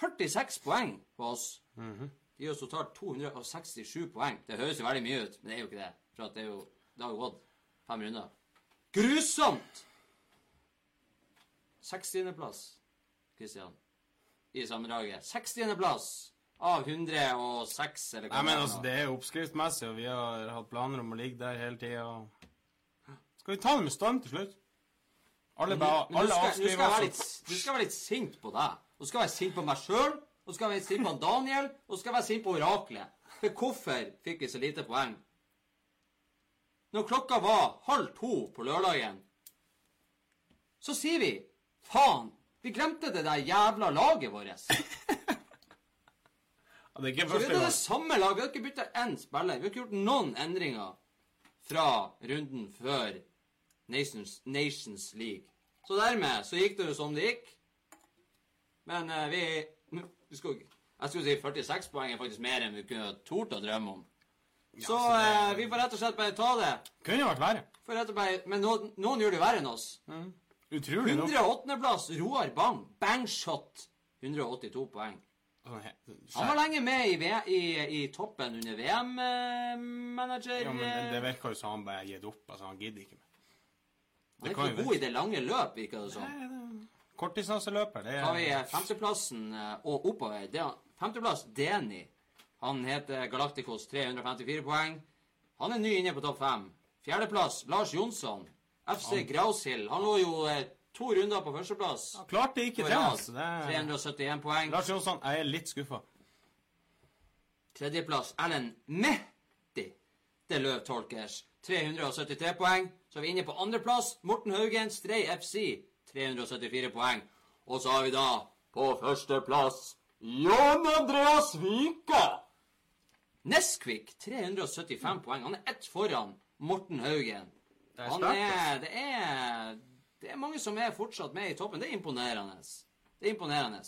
46 poeng på oss. de gir oss totalt 267 poeng. Det høres jo veldig mye ut, men det er jo ikke det. For det, er jo, det har jo gått fem runder. Grusomt! 60.-plass, Kristian, i sammendraget. 60.-plass av 106, eller hva Nei, men altså, det er jo oppskriftsmessig, og vi har hatt planer om å ligge der hele tida. Skal vi ta det med storm til slutt? Alle, bare, alle skal, nå skal avskriver litt, du skal være litt sint på deg. Og skal være sint på meg sjøl, og skal være sint på Daniel, og skal være sint på oraklet. For hvorfor fikk vi så lite poeng? Når klokka var halv to på lørdagen, så sier vi faen, vi glemte det der jævla laget vårt. Ja, det er ikke Så vi første hadde det samme laget. Vi har ikke bytta én spiller. Vi har ikke gjort noen endringer fra runden før Nations, Nations League. Så dermed så gikk det jo som det gikk. Men uh, vi, vi skal, Jeg skulle si 46 poeng er faktisk mer enn vi kunne tort å drømme om. Så så det- eh, vi får rett og slett bare ta det. Kunne vært verre. Får rett og bare, men noen, noen gjør det verre enn oss. Utrolig nok. 108.-plass, Roar Bang. Bangshot. 182 poeng. Sånn he- Han var lenge med i, v i, i toppen under VM-manager. Ja, men det virker jo som han bare har gitt opp. Altså, han gidder ikke mer. han er ikke god i det lange løp, virker det som. Kortdistanseløper, det Så har vi er eh, femteplassen eh, og oppover. Det, er- femteplass Deni. Han heter Galacticos 354 poeng. Han er ny inne på topp fem. Fjerdeplass Lars Jonsson. FC Graushill. Han lå jo eh, To runder på førsteplass. Han klart ikke det. Altså. det er... 371 poeng. Lars Jonsson, jeg er litt skuffa. Tredjeplass Ellen Mehdi. Det løv Tolkers. 373 poeng. Så er vi inne på andreplass. Morten Haugen, Strei FC. 374 poeng. Og så har vi da på førsteplass Jan Andreas Vika. Nesquik 375 poeng. Han er ett foran Morten Haugen. Det er Han sterkt, er, det, er, det er mange som er fortsatt med i toppen. Det er imponerende. Det er imponerende.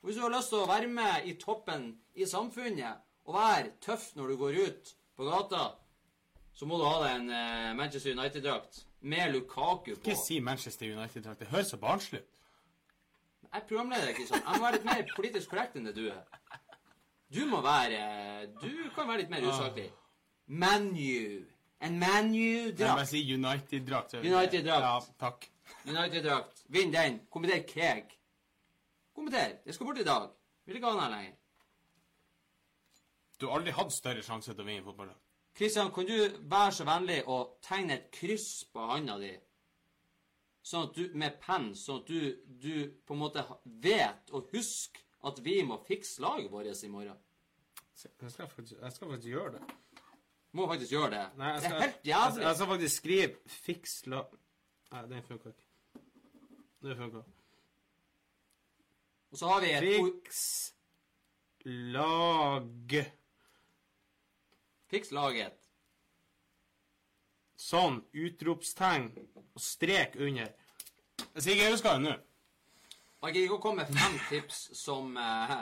Og Hvis du har lyst til å være med i toppen i samfunnet og være tøff når du går ut på gata, så må du ha deg en eh, Manchester United-drakt med Lukaku på. Ikke si Manchester United-drakt. Det høres så barnslig ut. Jeg er programleder, ikke sant? Jeg må være litt mer politisk korrekt enn det du er. Du må være Du kan være litt mer usaklig. ManU. En Jeg ManU-drakt. si United-drakt. United-drakt. Ja, takk. United-drakt. Vinn den. Kommenter Keg. Kommenter. Jeg skal bort i dag. Vil ikke ha den her lenger. Du har aldri hatt større sjanse til å vinne fotball. Kristian, kan du være så vennlig å tegne et kryss på handa di? Sånn at du, med penn, sånn at du, du på en måte vet og husker at vi må fikse laget vårt i morgen. Jeg skal faktisk, jeg skal faktisk gjøre det. Må faktisk gjøre det. Nei, jeg det er helt jævlig. jeg skal faktisk skrive 'fiks la...' Nei, den funka ikke. Det funka. Og så har vi et Fiks lag Fiks laget. Sånn. Utropstegn og strek under. Hvis ikke jeg husker det nå. Jeg gidder ikke å komme med fem tips som, eh,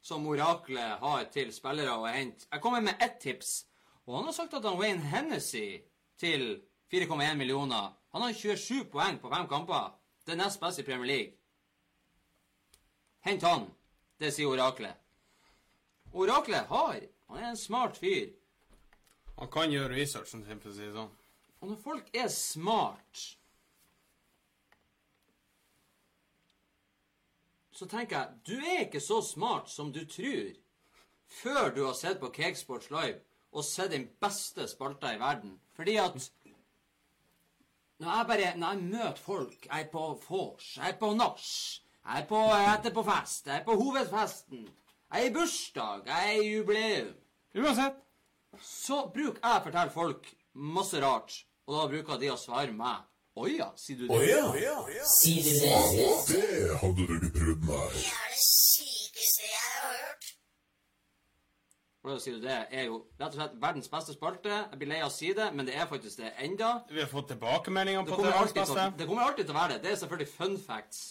som oraklet har til spillere å hente. Jeg kommer med ett tips. Og han har sagt at han Wayne Hennessy til 4,1 millioner Han har 27 poeng på fem kamper. Det er nest best i Premier League. Hent han. Det sier oraklet. Oraklet har Han er en smart fyr. Han kan gjøre researchen sin, for å si det sånn. Og når folk er smart Så tenker jeg Du er ikke så smart som du tror før du har sett på Cakesports Live og se den beste spalta i verden. Fordi at når jeg bare Når jeg møter folk Jeg er på vors, jeg er på nach, jeg er på etterpåfest, jeg er på hovedfesten, jeg er i bursdag, jeg er i jubileum Uansett. så bruker jeg å fortelle folk masse rart, og da bruker de å svare meg. Å ja, sier du det? Å ja. Sier du det? Det hadde du ikke trodd, nei. Det er det sykeste jeg har hørt. For da sier du det er jo rett og slett verdens beste spalte. Jeg blir lei av å si det, men det er faktisk det enda. Vi har fått tilbakemeldinger på det alltid til, det kommer alltid til å være det. Det er selvfølgelig fun facts.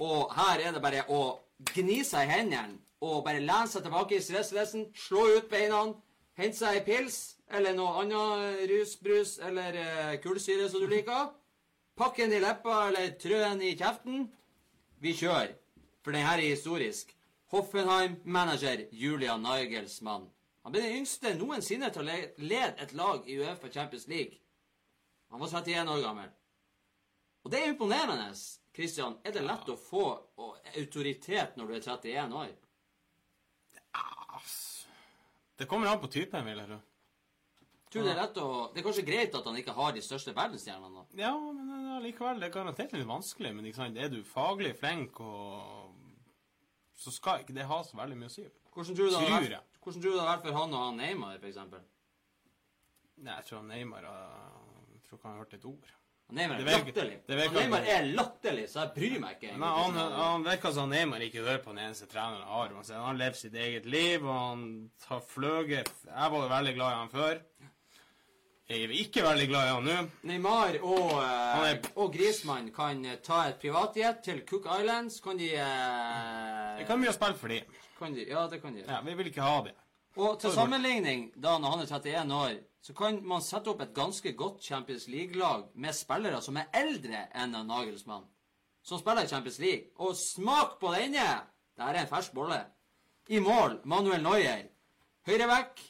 Og her er det bare å gni seg i hendene og bare lene seg tilbake i stresslesen, slå ut beina, hente seg ei pils eller noe annet rusbrus eller uh, kullsyre som du liker. Pakk den i leppa eller trø den i kjeften. Vi kjører. For den her er historisk. Hoffenheim-manager Julian Nagelsmann. Han ble den yngste noensinne til å lede et lag i Uefa Champions League. Han var 31 år gammel. Og det er imponerende. Christian, er det lett å få autoritet når du er 31 år? Det kommer an på typen, vil jeg tro. Tror det er lett å Det er kanskje greit at han ikke har de største verdensstjernene? Ja, men likevel allikevel, det er garantert litt vanskelig. Men er du faglig flink, og så skal ikke det ha så veldig mye å si. Hvordan tror du det hadde vært, vært for han og han Neymar, eksempel? Nei, jeg tror Neymar uh, Jeg tror ikke han har hørt et ord. Neymar er latterlig. Neymar er latterlig, så jeg bryr meg ikke. Nei, han, han, virker som Neymar ikke hører på den eneste treneren han har. Han lever sitt eget liv, og han tar fløget. Jeg var jo veldig glad i han før. Er ikke veldig glad i han nå. Neymar og, eh, er- og Grismann kan eh, ta et privatjet til Cook Islands. Kan de uh... Det kan mye å spille for de. kan de, Ja, det kan de. Ja, vi vil ikke ha det. Og til sammenligning, da når han er 31 år, så kan man sette opp et ganske godt Champions League-lag med spillere som er eldre enn en Nagelsmann. Som spiller i Champions League. Og smak på denne! Dette er en fersk bolle. I mål Manuel Neuer. Høyreback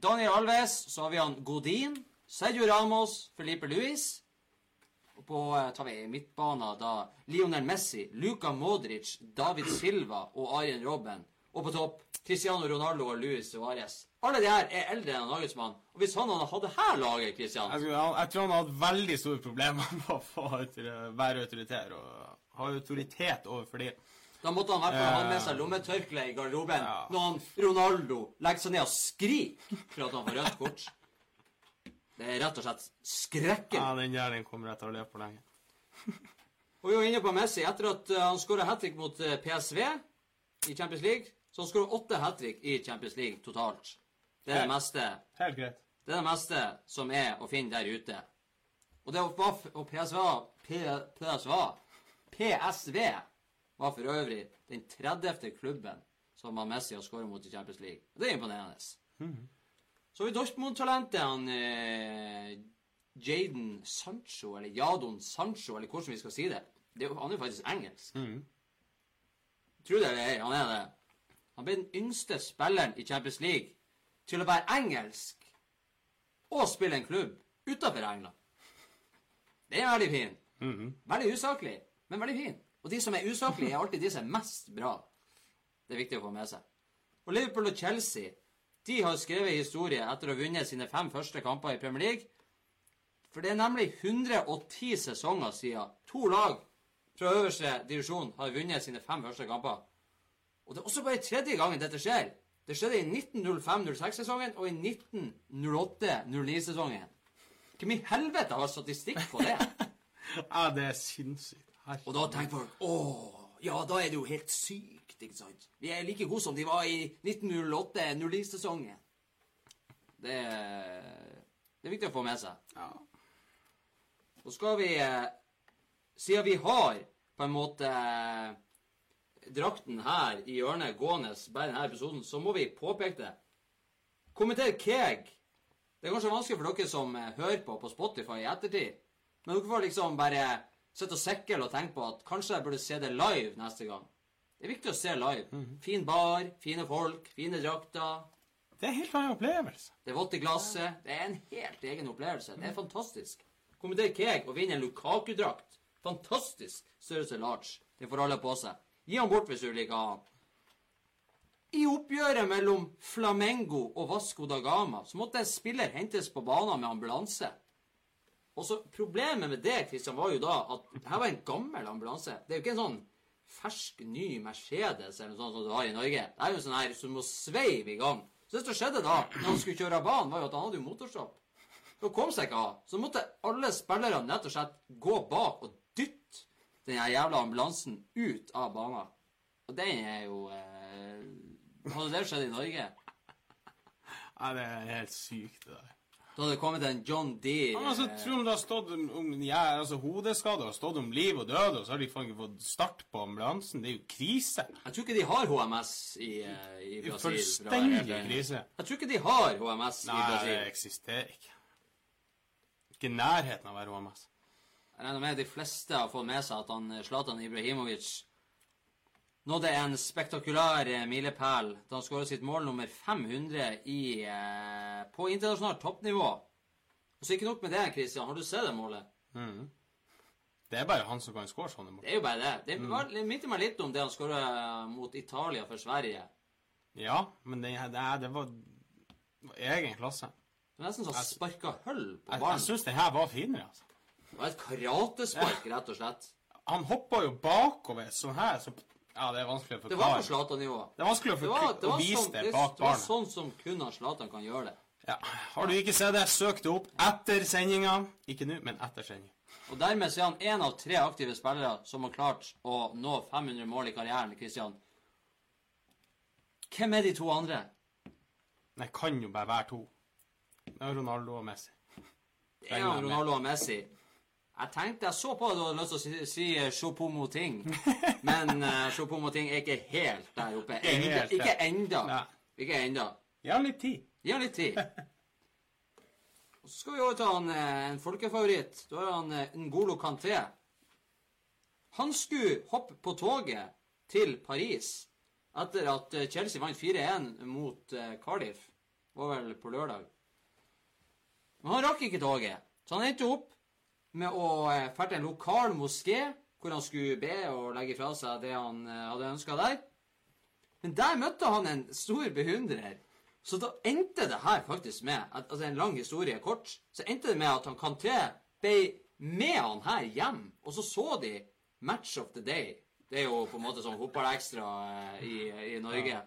Daniel Alves. Så har vi han Godin. Sergio Ramos. Felipe Luis. Og på eh, tar vi midtbanen da Lionel Messi, Luka Modric, David Silva og Arjen Robben. Og på topp Cristiano Ronaldo og Luis Suárez. Alle de her er eldre enn Norgesmann. Og hvis han hadde hatt det her laget, Christian Jeg, skulle, jeg tror han hadde hatt veldig store problemer med å få være autoritær og ha autoritet overfor de. Da måtte han i hvert fall ha med Eh. seg lommetørkle i garderoben Ja. når han Ronaldo legger seg ned og skriker for at han får rødt kort. Det er rett og slett skrekkelig. Ja, den der den kommer jeg til å leve for lenge. Og vi var inne på Messi. Etter at uh, han skåra hat trick mot uh, PSV i Champions League, så han skåra åtte hat trick i Champions League totalt. Det er det meste Helt greit. Det er det meste som er å finne der ute. Og det var og PSV PSV PSV var for øvrig den 30. klubben som har Messi har skåret mot i Champions League. Det er imponerende. Så har vi Dortmund-talentet han eh, Jaden Sancho, eller Jadon Sancho, eller hvordan vi skal si det. det han er jo faktisk engelsk. Tror det eller ei, han er det. Han ble den yngste spilleren i Champions League til å være engelsk og spille en klubb utenfor England. Det er veldig fin. Veldig usaklig, men veldig fin. Og de som er usaklige, er alltid de som er mest bra. Det er viktig å få med seg. Og Liverpool og Chelsea de har skrevet historie etter å ha vunnet sine fem første kamper i Premier League. For det er nemlig 110 sesonger siden to lag fra øverste divisjon har vunnet sine fem første kamper. Og det er også bare tredje gangen dette skjer. Det skjedde i 1905-06-sesongen og i 1908-09-sesongen. Hvem i helvete har statistikk på det? Ja, det er sinnssykt. Og da tenker folk Å, ja, da er det jo helt sykt, ikke sant? Vi er like gode som de var i 1908-09-sesongen. Det, er- det er viktig å få med seg. Ja. Så skal vi eh, Siden vi har på en måte eh, drakten her i hjørnet gående bare denne episoden, så må vi påpeke det. Kommenter Keg. Det er kanskje vanskelig for dere som eh, hører på på Spotify i ettertid. Men dere får liksom bare sitte og sikle og tenke på at kanskje jeg burde se det live neste gang. Det er viktig å se live. Fin bar, fine folk, fine drakter. Det er en helt annen opplevelse. Det er vått i glasset. Det er en helt egen opplevelse. Det er fantastisk. Kommenter Keg og vinn en Lukaku-drakt. Fantastisk størrelse large. Det får alle på seg. Gi han bort hvis du liker han. I oppgjøret mellom Flamengo og Vasco da Gama så måtte en spiller hentes på banen med ambulanse. Og så Problemet med det Christian, var jo da at her var en gammel ambulanse. Det er jo ikke en sånn fersk, ny Mercedes eller noe sånt som du har i Norge. Det er jo sånn her som må sveive i gang. Så det som skjedde da, når han skulle kjøre av banen, var jo at han hadde jo motorstopp. Så kom seg ikke av. Så måtte alle spillerne rett og slett gå bak og dytte den jævla ambulansen ut av banen. Og den er jo eh, Hadde det skjedd i Norge, Ja, det er helt sykt, det der. Da hadde det kommet en John D. Ja, men altså, eh, tror de det har stått om, ja, altså, hodeskade har stått om liv og død, og så har de faen ikke fått start på ambulansen? Det er jo krise. Jeg tror ikke de har HMS i, eh, i Brasil. fullstendig krise. Jeg tror ikke de har HMS i Brasil. Nei, det eksisterer ikke. Ikke nærheten av å være HMS. Jeg regner med de fleste har fått med seg at han Zlatan Ibrahimovic nådde en spektakulær eh, milepæl da han skåra sitt mål nummer 500 i, eh, på internasjonalt toppnivå. Og så ikke nok med det, Christian. Har du sett det målet? Det er bare han som kan skåre sånne mål. Det er jo bare det. Det, mm. minner meg litt om det han skåra mot Italia for Sverige. Ja, men det, det, det var, var egen klasse. Det var nesten sånn sparka hull på Jeg, jeg ballen. syns det her var finere, altså. Det var et karatespark, rett og slett. Han hoppa jo bakover sånn her, så Ja, det er vanskelig å Det var på forklare. Zlatan-nivå. Det er vanskelig å, Det var, det var å vise sånn, det bak barn. det var sånn som kun Zlatan kan gjøre det. Ja. Har du ikke sett det, søk det opp etter sendinga. Ikke nå, men etter sendinga. Og dermed så er han én av tre aktive spillere som har klart å nå 500 mål i karrieren. Christian. Hvem er de to andre? Det kan jo bare være to. Det er Ronaldo og Messi. Det er Ronaldo og Messi. Jeg tenkte, jeg så på at du hadde lyst til å si, eh, Choupo-Moting, men uh, Choupo-Moting er ikke helt der oppe. Enda, ikke enda. Ikke enda. Gi ham litt tid. Gi han litt tid. Og så skal vi over til han, eh, en folkefavoritt. Da er han eh, Ngolo Kanté. Han skulle hoppe på toget til Paris etter at eh, Chelsea vant 4-1 mot eh, Cardiff. Det var vel på lørdag. Men han rakk ikke toget, så han endte opp med å eh, dra til en lokal moské hvor han skulle be og legge fra seg det han eh, hadde ønska der. Men der møtte han en stor beundrer Så da endte det her faktisk med at, Altså en lang historie kort, så endte det med at han Kanté ble med han her hjem, og så så de Match of the Day. Det er jo på en måte sånn fotballekstra eh, i, i Norge.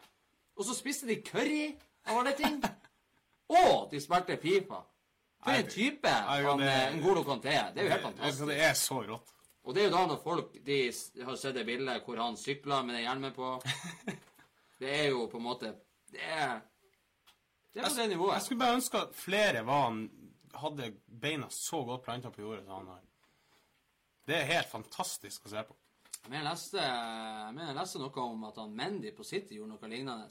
Og så spiste de curry av alle ting. Og de spilte Fifa. For en type han det- Conté er. Det er jo helt fantastisk. det er så rått. Og det er jo da når folk de har sett det bildet hvor han sykler med den hjelmen på Det er jo på en måte Det er Det er på det nivået. Jeg skulle bare ønske at flere var han hadde beina så godt planta på jordet som han har. Det er helt fantastisk å se på. Men jeg leste, jeg mener jeg leste noe om at han Mendy på City gjorde noe lignende.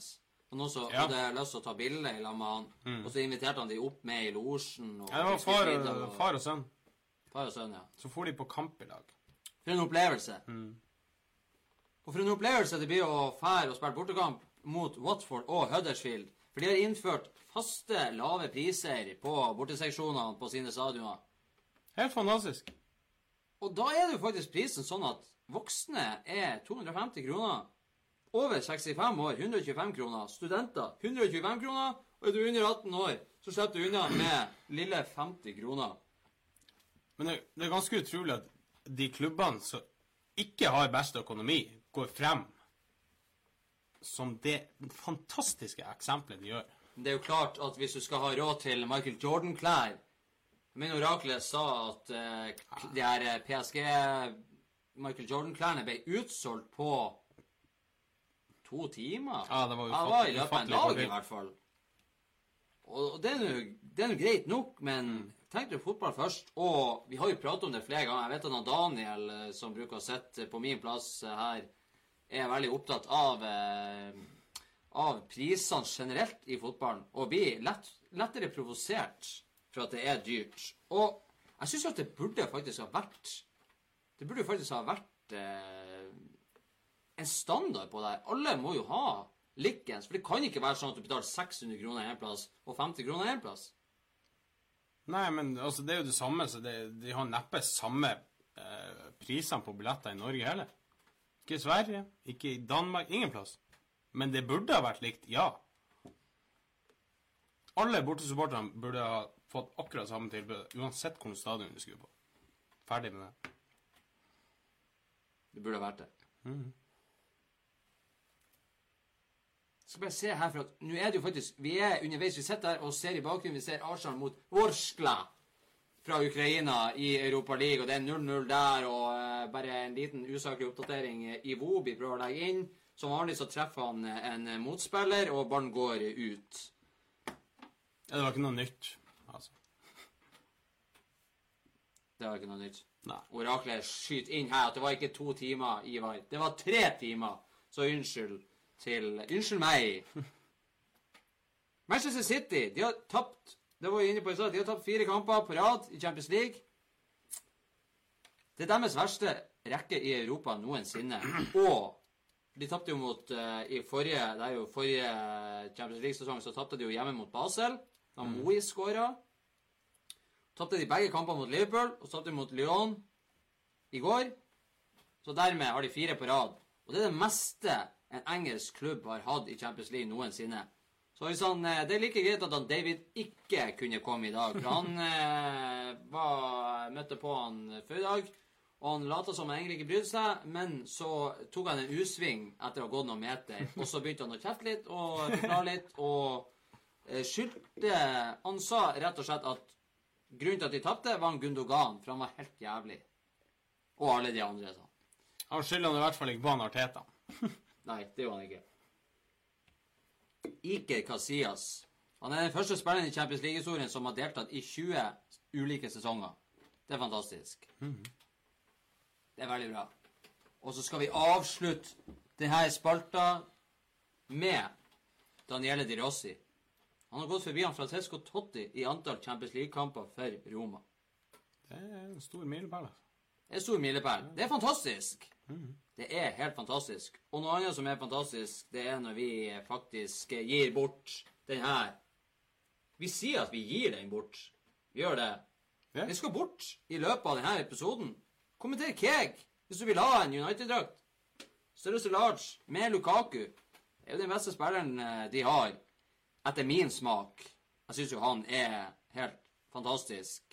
Og også Ja. hadde lyst til å ta bilde i lag med han. Og så inviterte han de opp med i losjen. Ja, det var far, og- far og sønn. far og sønn, ja. Så for de på kamp i lag. For en opplevelse. Og for en opplevelse det blir å fære og spille bortekamp mot Watford og Huddersfield. For de har innført faste, lave priser på borteseksjonene på sine stadioner. Helt fantastisk. Og da er det jo faktisk prisen sånn at voksne er 250 kroner. Over 65 år 125 kroner. Studenter 125 kroner. Og er du under 18 år, så slipper du unna med lille 50 kroner. Men det, det er ganske utrolig at de klubbene som ikke har best økonomi, går frem som det fantastiske eksempelet de gjør. Det er jo klart at hvis du skal ha råd til Michael Jordan-klær Min oraklet sa at uh, de her eh, PSG Michael Jordan-klærne ble utsolgt på to timer. Ja, det var det var i løpet av en dag, i hvert fall. Og det er nå- greit nok, men tenk deg fotball først. Og vi har jo pratet om det flere ganger. Jeg vet at Daniel, eh, som bruker å sitte på min plass eh, her, er veldig opptatt av eh, av prisene generelt i fotballen, og blir lett, lettere provosert for at det er dyrt. Og jeg syns at det burde faktisk ha vært Det burde faktisk ha vært eh, en standard på det her. Alle må jo ha likens, for det kan ikke være sånn at du betaler 600 kroner én plass og 50 kroner én plass. Nei, men altså, det er jo det samme, så det, de har neppe samme eh, prisene på billetter i Norge heller. Ikke i Sverige, ikke i Danmark, ingen plass. Men det burde ha vært likt, ja. Alle bortesupporterne burde ha fått akkurat samme tilbud, uansett hvilken stadion du skulle på. Ferdig med det. Det burde ha vært det. Jeg skal bare se her, for at nå er det jo faktisk Vi er underveis. Vi sitter her og ser i bakgrunnen. Vi ser Arsenal mot Vorskla fra Ukraina i Europa League, og det er 0-0 der, og uh, bare en liten usaklig oppdatering. Iwobi prøver å legge inn. Som vanlig så treffer han en motspiller, og ballen går ut. Ja, det var ikke noe nytt, altså. Det var ikke noe nytt. Nei. Oraklet skyter inn her at det var ikke to timer, Ivar. Det var tre timer. Så unnskyld til Unnskyld meg. Manchester City de har tapt det var jeg inne på i sted, de har tapt fire kamper på rad i Champions League. Det er deres verste rekke i Europa noensinne. Og de tapte jo mot uh, I forrige det er jo forrige Champions League-sesong så tapte de jo hjemme mot Basel. Da Moi skåra. Tapte de begge kampene mot Liverpool, og så tapte de mot Lyon i går. Så dermed har de fire på rad. Og det er det meste en engelsk klubb har hatt i Champions League noensinne. Så eh, Det er like greit at han David ikke kunne komme i dag. For han eh, var, møtte på han før i dag, og han lot som han egentlig ikke brydde seg, men så tok han en U-sving etter å ha gått noen meter, og så begynte han å kjefte litt og forklare litt, og eh, skyldte Han sa rett og slett at grunnen til at de tapte, var han Gundogan, for han var helt jævlig. Og alle de andre, sa han. Han skylder i hvert fall ikke på han Arteta. Nei, det gjorde han ikke. Iker Casillas. Han er den første spilleren i Champions League-historien som har deltatt i 20 ulike sesonger. Det er fantastisk. Det er veldig bra. Og så skal vi avslutte denne spalta med Daniele Di Rossi. Han har gått forbi han Francesco Totti i antall Champions League-kamper for Roma. Det er en stor milepæl. altså. Det er en stor milepæl. Det er fantastisk. Det er helt fantastisk. Og noe annet som er fantastisk, det er når vi faktisk gir bort den her. Vi sier at vi gir den bort. Vi gjør det. Vi Den skal bort i løpet av denne episoden. Kommenter Keg hvis du vil ha en United-drakt. Størrelse large med Lukaku. Det er jo den beste spilleren eh, de har. etter min smak Jeg syns jo han er helt fantastisk.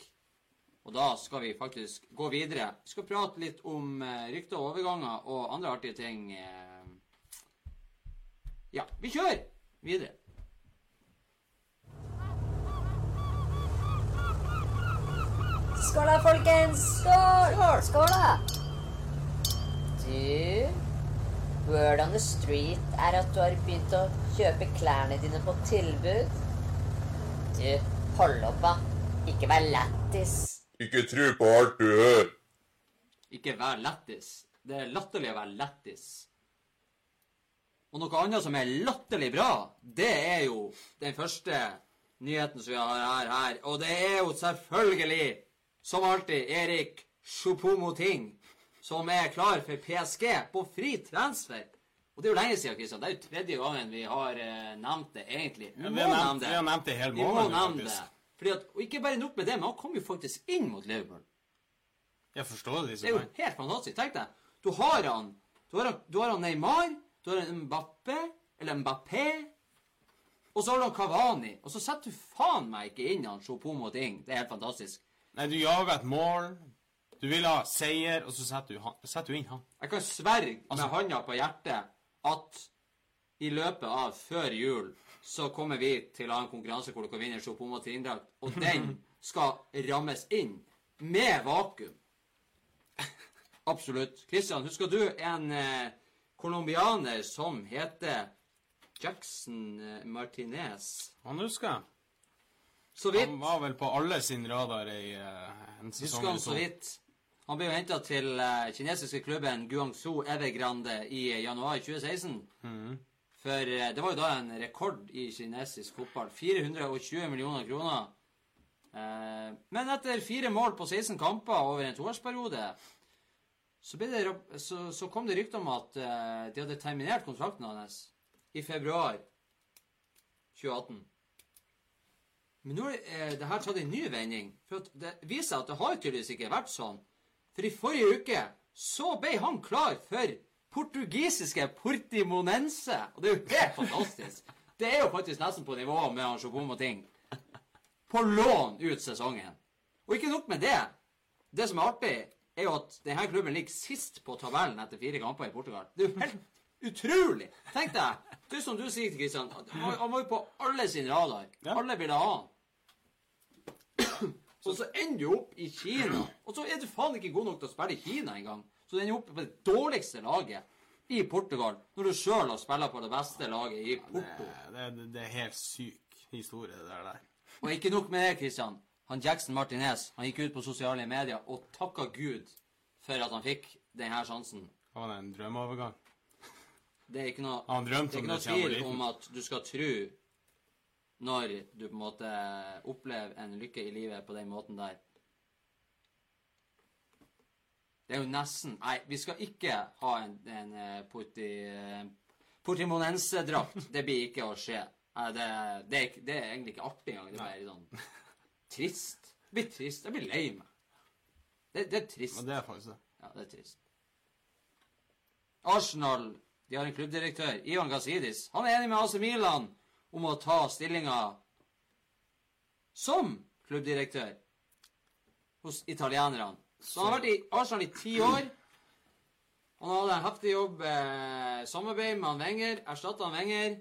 Og da skal vi faktisk gå videre. Vi skal prate litt om eh, rykter og overganger og andre artige ting. Eh. Ja, vi kjører videre. Skål da, folkens! Skål! Skål da! Du, word on the street er at du har begynt å kjøpe klærne dine på tilbud. Du, hold opp, da. Ikke vær lættis. Ikke tro på alt du hører. Ikke vær lættis. Det er latterlig å være lættis. Og noe annet som er latterlig bra, det er jo den første nyheten som vi har her. her. Og det er jo selvfølgelig, som alltid, Erik Choupo-Moting, som er klar for PSG på fri transfer. Og det er jo lenge siden, Kristian. Det er jo tredje gangen vi har eh, nevnt det, egentlig. Vi Ja, vi, har nevnt, nevnt, det. vi har nevnt det hele måneden, faktisk. Fordi at, og ikke bare nok med det, men han kom jo faktisk inn mot Liverpool. Jeg forstår det, Det er jo helt fantastisk. Tenk deg. Du har han Du har, du har han Neymar, du har han Mbappé, eller Mbappé, og så har du han Cavani. Og så setter du faen meg ikke inn han Choupo-Moting. Det er helt fantastisk. Nei, du jager et mål. Du vil ha seier, og så setter du, setter du inn han. Jeg kan sverge Altså- med handa på hjertet at i løpet av før jul så kommer vi til å ha en konkurranse hvor dere vinner Choupo-Moting-drakt, og den skal rammes inn med vakuum. Absolutt. Christian, husker du en eh, som heter Jackson eh, Martinez? Han husker jeg. Så vidt. Han var vel på alle sin radar i uh, en sesong Husker han så vidt. Han ble jo henta til uh, kinesiske klubben Guangzhou Evergrande i eh, januar 2016. Mhm. For eh, det var jo da en rekord i kinesisk fotball. 420 millioner kroner. Eh, men etter fire mål på 16 kamper over en toårsperiode, så, det, så, så kom det rykter om at eh, de hadde terminert kontrakten hans i februar 2018. Men nå er det her tatt en ny vending. For det viser seg at det har tydeligvis ikke vært sånn. For i forrige uke så ble han klar for portugisiske Portimonense. Og det er jo helt fantastisk. Det er jo faktisk nesten på nivå med han Sjobom og ting. På lån ut sesongen. Og ikke nok med det. Det som er artig, er jo at denne klubben ligger sist på tabellen etter fire kamper i Portugal. Det er jo helt utrolig. Tenk deg. Det som du sier til Kristian. Han han var jo på alle sin radar. Alle ville ha han. Og så ender du opp i Kina. Og så er du faen ikke god nok til å spille i Kina engang. Så den er oppe på det dårligste laget i Portugal, når du sjøl har spilt på det beste laget i Porto. Det, det, det er helt syk historie, det der. der. Og ikke nok med det, Christian. Han Jackson Martinez han gikk ut på sosiale medier og takka Gud for at han fikk denne sjansen. Det var en drømmeovergang. Det er ikke noe, Han det er ikke noe tvil om at du skal tro når du på en måte opplever en lykke i livet på den måten der. Det er jo nesten Nei, vi skal ikke ha en, en eh, porti, eh, portimonense-drakt. Det blir ikke å skje. Nei, det, det, er, det er egentlig ikke artig engang. Det er bare sånn trist. Det blir trist. Jeg blir lei meg. Det, det er trist. Og det er faktisk det. Ja, det er trist. Arsenal de har en klubbdirektør, Ivan Gazidis. Han er enig med AC Milan om å ta stillinga som klubbdirektør hos italienerne. Så han har vært i Arsenal i ti år. Han hadde en heftig jobb, eh, samarbeid med han Wenger, erstatta han Wenger.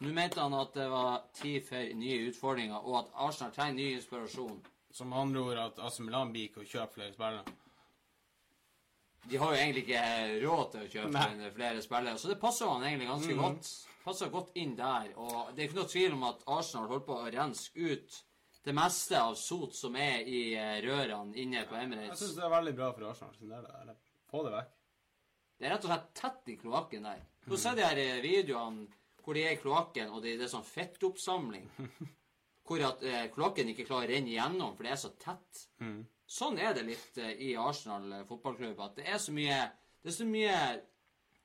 Nå mente han at det var tid for nye utfordringer, og at Arsenal trenger ny inspirasjon. Som andre ord at AC Milan blir ikke å kjøpe flere spillere. De har jo egentlig ikke råd til å kjøpe Nei. flere spillere, så det passer han egentlig ganske mm. godt. Passer godt inn der. Og det er ikke noe tvil om at Arsenal holder på å renske ut det meste av sot som er i eh, rørene inne på Emirates. Jeg syns det er veldig bra for Arsenal sin del. det der. Få det vekk. Det er rett og slett tett i kloakken der. Nå ser de her eh, videoene hvor de er i kloakken, og det, det er sånn fettoppsamling. Hvor at eh, kloakken ikke klarer å renne igjennom, for det er så tett. Mm. Sånn er det litt eh, i Arsenal eh, fotballklubb. At det er så mye Det er så mye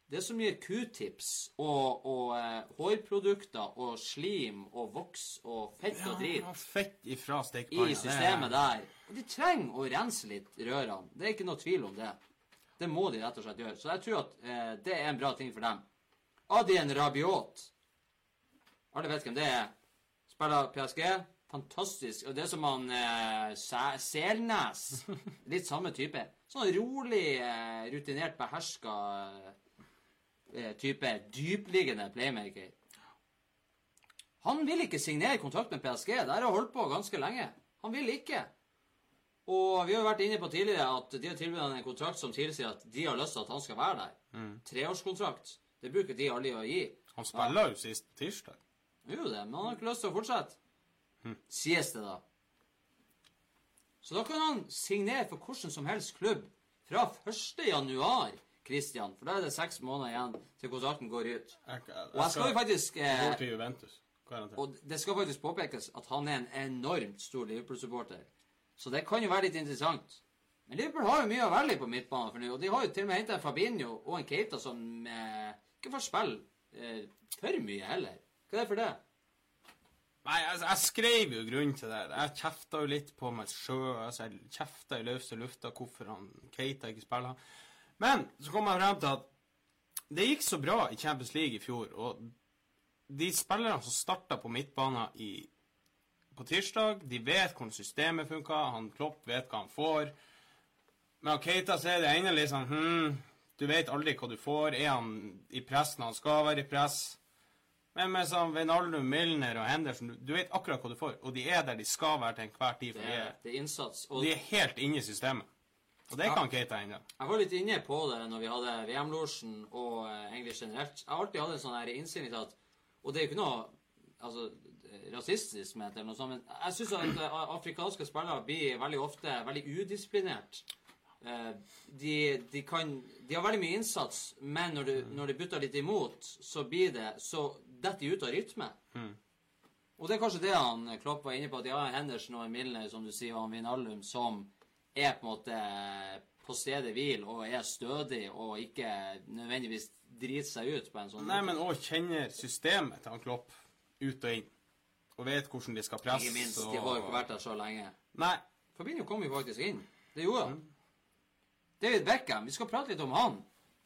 det er så mye q-tips og, og eh, hårprodukter og slim og voks og fett og drit Ja, fett ifra stekepanna. i systemet der. Og de trenger å rense litt rørene. Det er ikke noe tvil om det. Det må de rett og slett gjøre. Så jeg tror at eh, det er en bra ting for dem. Adien Rabiot. Alle vet hvem det er. Spiller PSG. Fantastisk. Og det er som han eh, Selnes. Litt samme type. Sånn rolig, eh, rutinert, beherska eh, type. Dypliggende playmaker. Han vil ikke signere kontrakt med PSG. Det har holdt på ganske lenge. Han vil ikke. Og vi har jo vært inne på tidligere at de har tilbudt ham en kontrakt som tilsier at de har lyst til at han skal være der. Treårskontrakt. Det bruker de aldri å gi. Han spiller jo sist tirsdag. Jo det, men han har ikke lyst til å fortsette. Sies det, da. Så da kan han signere for hvordan som helst klubb fra 1. januar, Christian. For da er det seks måneder igjen til kontrakten går ut. Jeg, jeg, Og jeg skal jo faktisk eh, til Juventus. Garantert. Og det skal faktisk påpekes at han er en enormt stor Liverpool-supporter. Så det kan jo være litt interessant. Men Liverpool har jo mye å velge på midtbanen for nå. Og de har jo til og med henta en Fabinho og en Keita som eh, ikke får spille eh, for mye heller. Hva er det for det? Nei, altså, jeg skrev jo grunnen til det. Jeg kjefta jo litt på meg sjøl. Altså, jeg kjefta i løse lufta hvorfor han Keita ikke spiller. Men så kom jeg frem til at det gikk så bra i Champions League i fjor, og de spillerne som starta på midtbanen i, på tirsdag, de vet hvordan systemet funker. Han Klopp vet hva han får. Men Keita så er det ennå litt sånn hm, Du vet aldri hva du får. Er han i press når han skal være i press? Men med sånn Wijnaldum, Milner og Henderson, du, du vet akkurat hva du får. Og de er der de skal være til enhver tid, for Det de er, det er innsats. Og de er helt inne i systemet. Og det kan Keita ennå. jeg var litt inne på det når vi hadde VM-losjen og eh, egentlig generelt. Jeg har alltid hatt en sånn her innstilling til at Og det er jo ikke noe altså, rasistisk med det, eller noe sånt, men jeg syns at eh, afrikanske spillere blir veldig ofte veldig udisiplinert. Eh, De, de, kan, de har veldig mye innsats, men når, du, når de butter litt imot, så blir det så detter de ut av rytme. Og det er kanskje det han Klopp var inne på, at de har Henderson og Milner, som du sier, og han Wijnaldum, som er på en måte på stedet hvil og er stødig og ikke nødvendigvis driter seg ut på en sånn Nei, men òg kjenner systemet til han Klopp ut og inn. Og vet hvordan de skal presse. Ikke minst. og... De har jo ikke vært der så lenge. Nei. Fabinho kom jo faktisk inn. Det gjorde han. David Beckham, vi skal prate litt om han.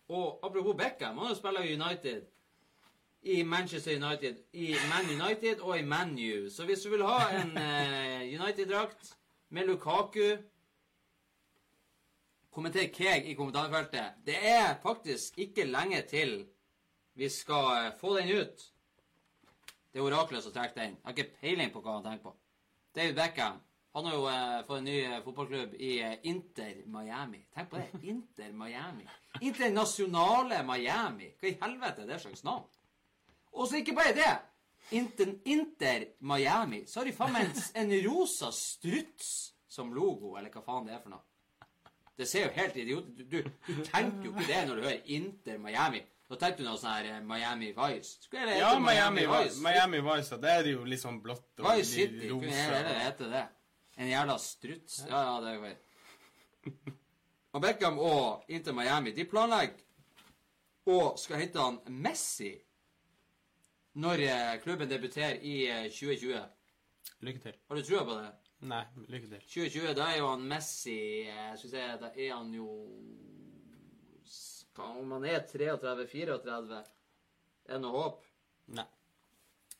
Og apropos Beckham, han har spilt i United. I Manchester United, i Man United og i Man U. Så hvis du vil ha en uh, United-drakt med Lukaku Kommenter Keg i kommentarfeltet. Det er faktisk ikke lenge til vi skal eh, få den ut. Det er oraklet som trekker den. Jeg har ikke peiling på hva han tenker på. David Beckham han har jo eh, fått en ny eh, fotballklubb i eh, Inter Miami. Tenk på det. Inter Miami. Internasjonale Miami. Hva i helvete er det slags navn? Og så ikke bare det. Inter, Inter Miami. Så har de faen meg en, en rosa struts som logo, eller hva faen det er for noe. Det ser jo helt idiot. Du, du, tenker jo ikke det når du hører Inter Miami. Da tenker du noe sånn her eh, Miami Vice. Skulle det Ja, hete Miami, Vice? Miami Vice, det er jo litt sånn blått og Vice City. Rosa. Kunne heller hete det. En jævla struts. Ja, ja, det er greit. Og Beckham og Inter Miami, de planlegger og skal hente han Messi når eh, klubben debuterer i eh, 2020. Lykke til. Har du trua på det? Nei, lykke til. 2020, da er jo han Messi eh, Skal se, da er han jo Skal- Om han er 33-34, er det noe håp? Nei.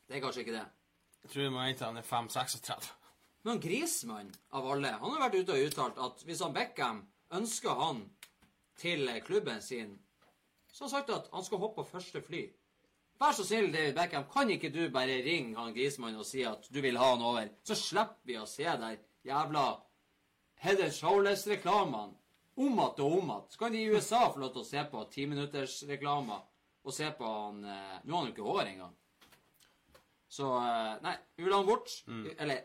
Det er kanskje ikke det. Jeg tror du må vente til han er 5-36. Men Grismann, av alle, han har vært ute og uttalt at hvis han Beckham ønsker han til klubben sin, så har han sagt at han skal hoppe på første fly. Vær så snill, David Beckham, kan ikke du bare ringe han Grismann og si at du vil ha han over? Så slipper vi å se der jævla Head and Shoulders-reklamene om att og om att. Så kan de i USA få lov til å se på timinuttersreklamer og se på han eh, Nå har han jo ikke hår engang. Så eh, Nei, vi vil ha han bort. Eller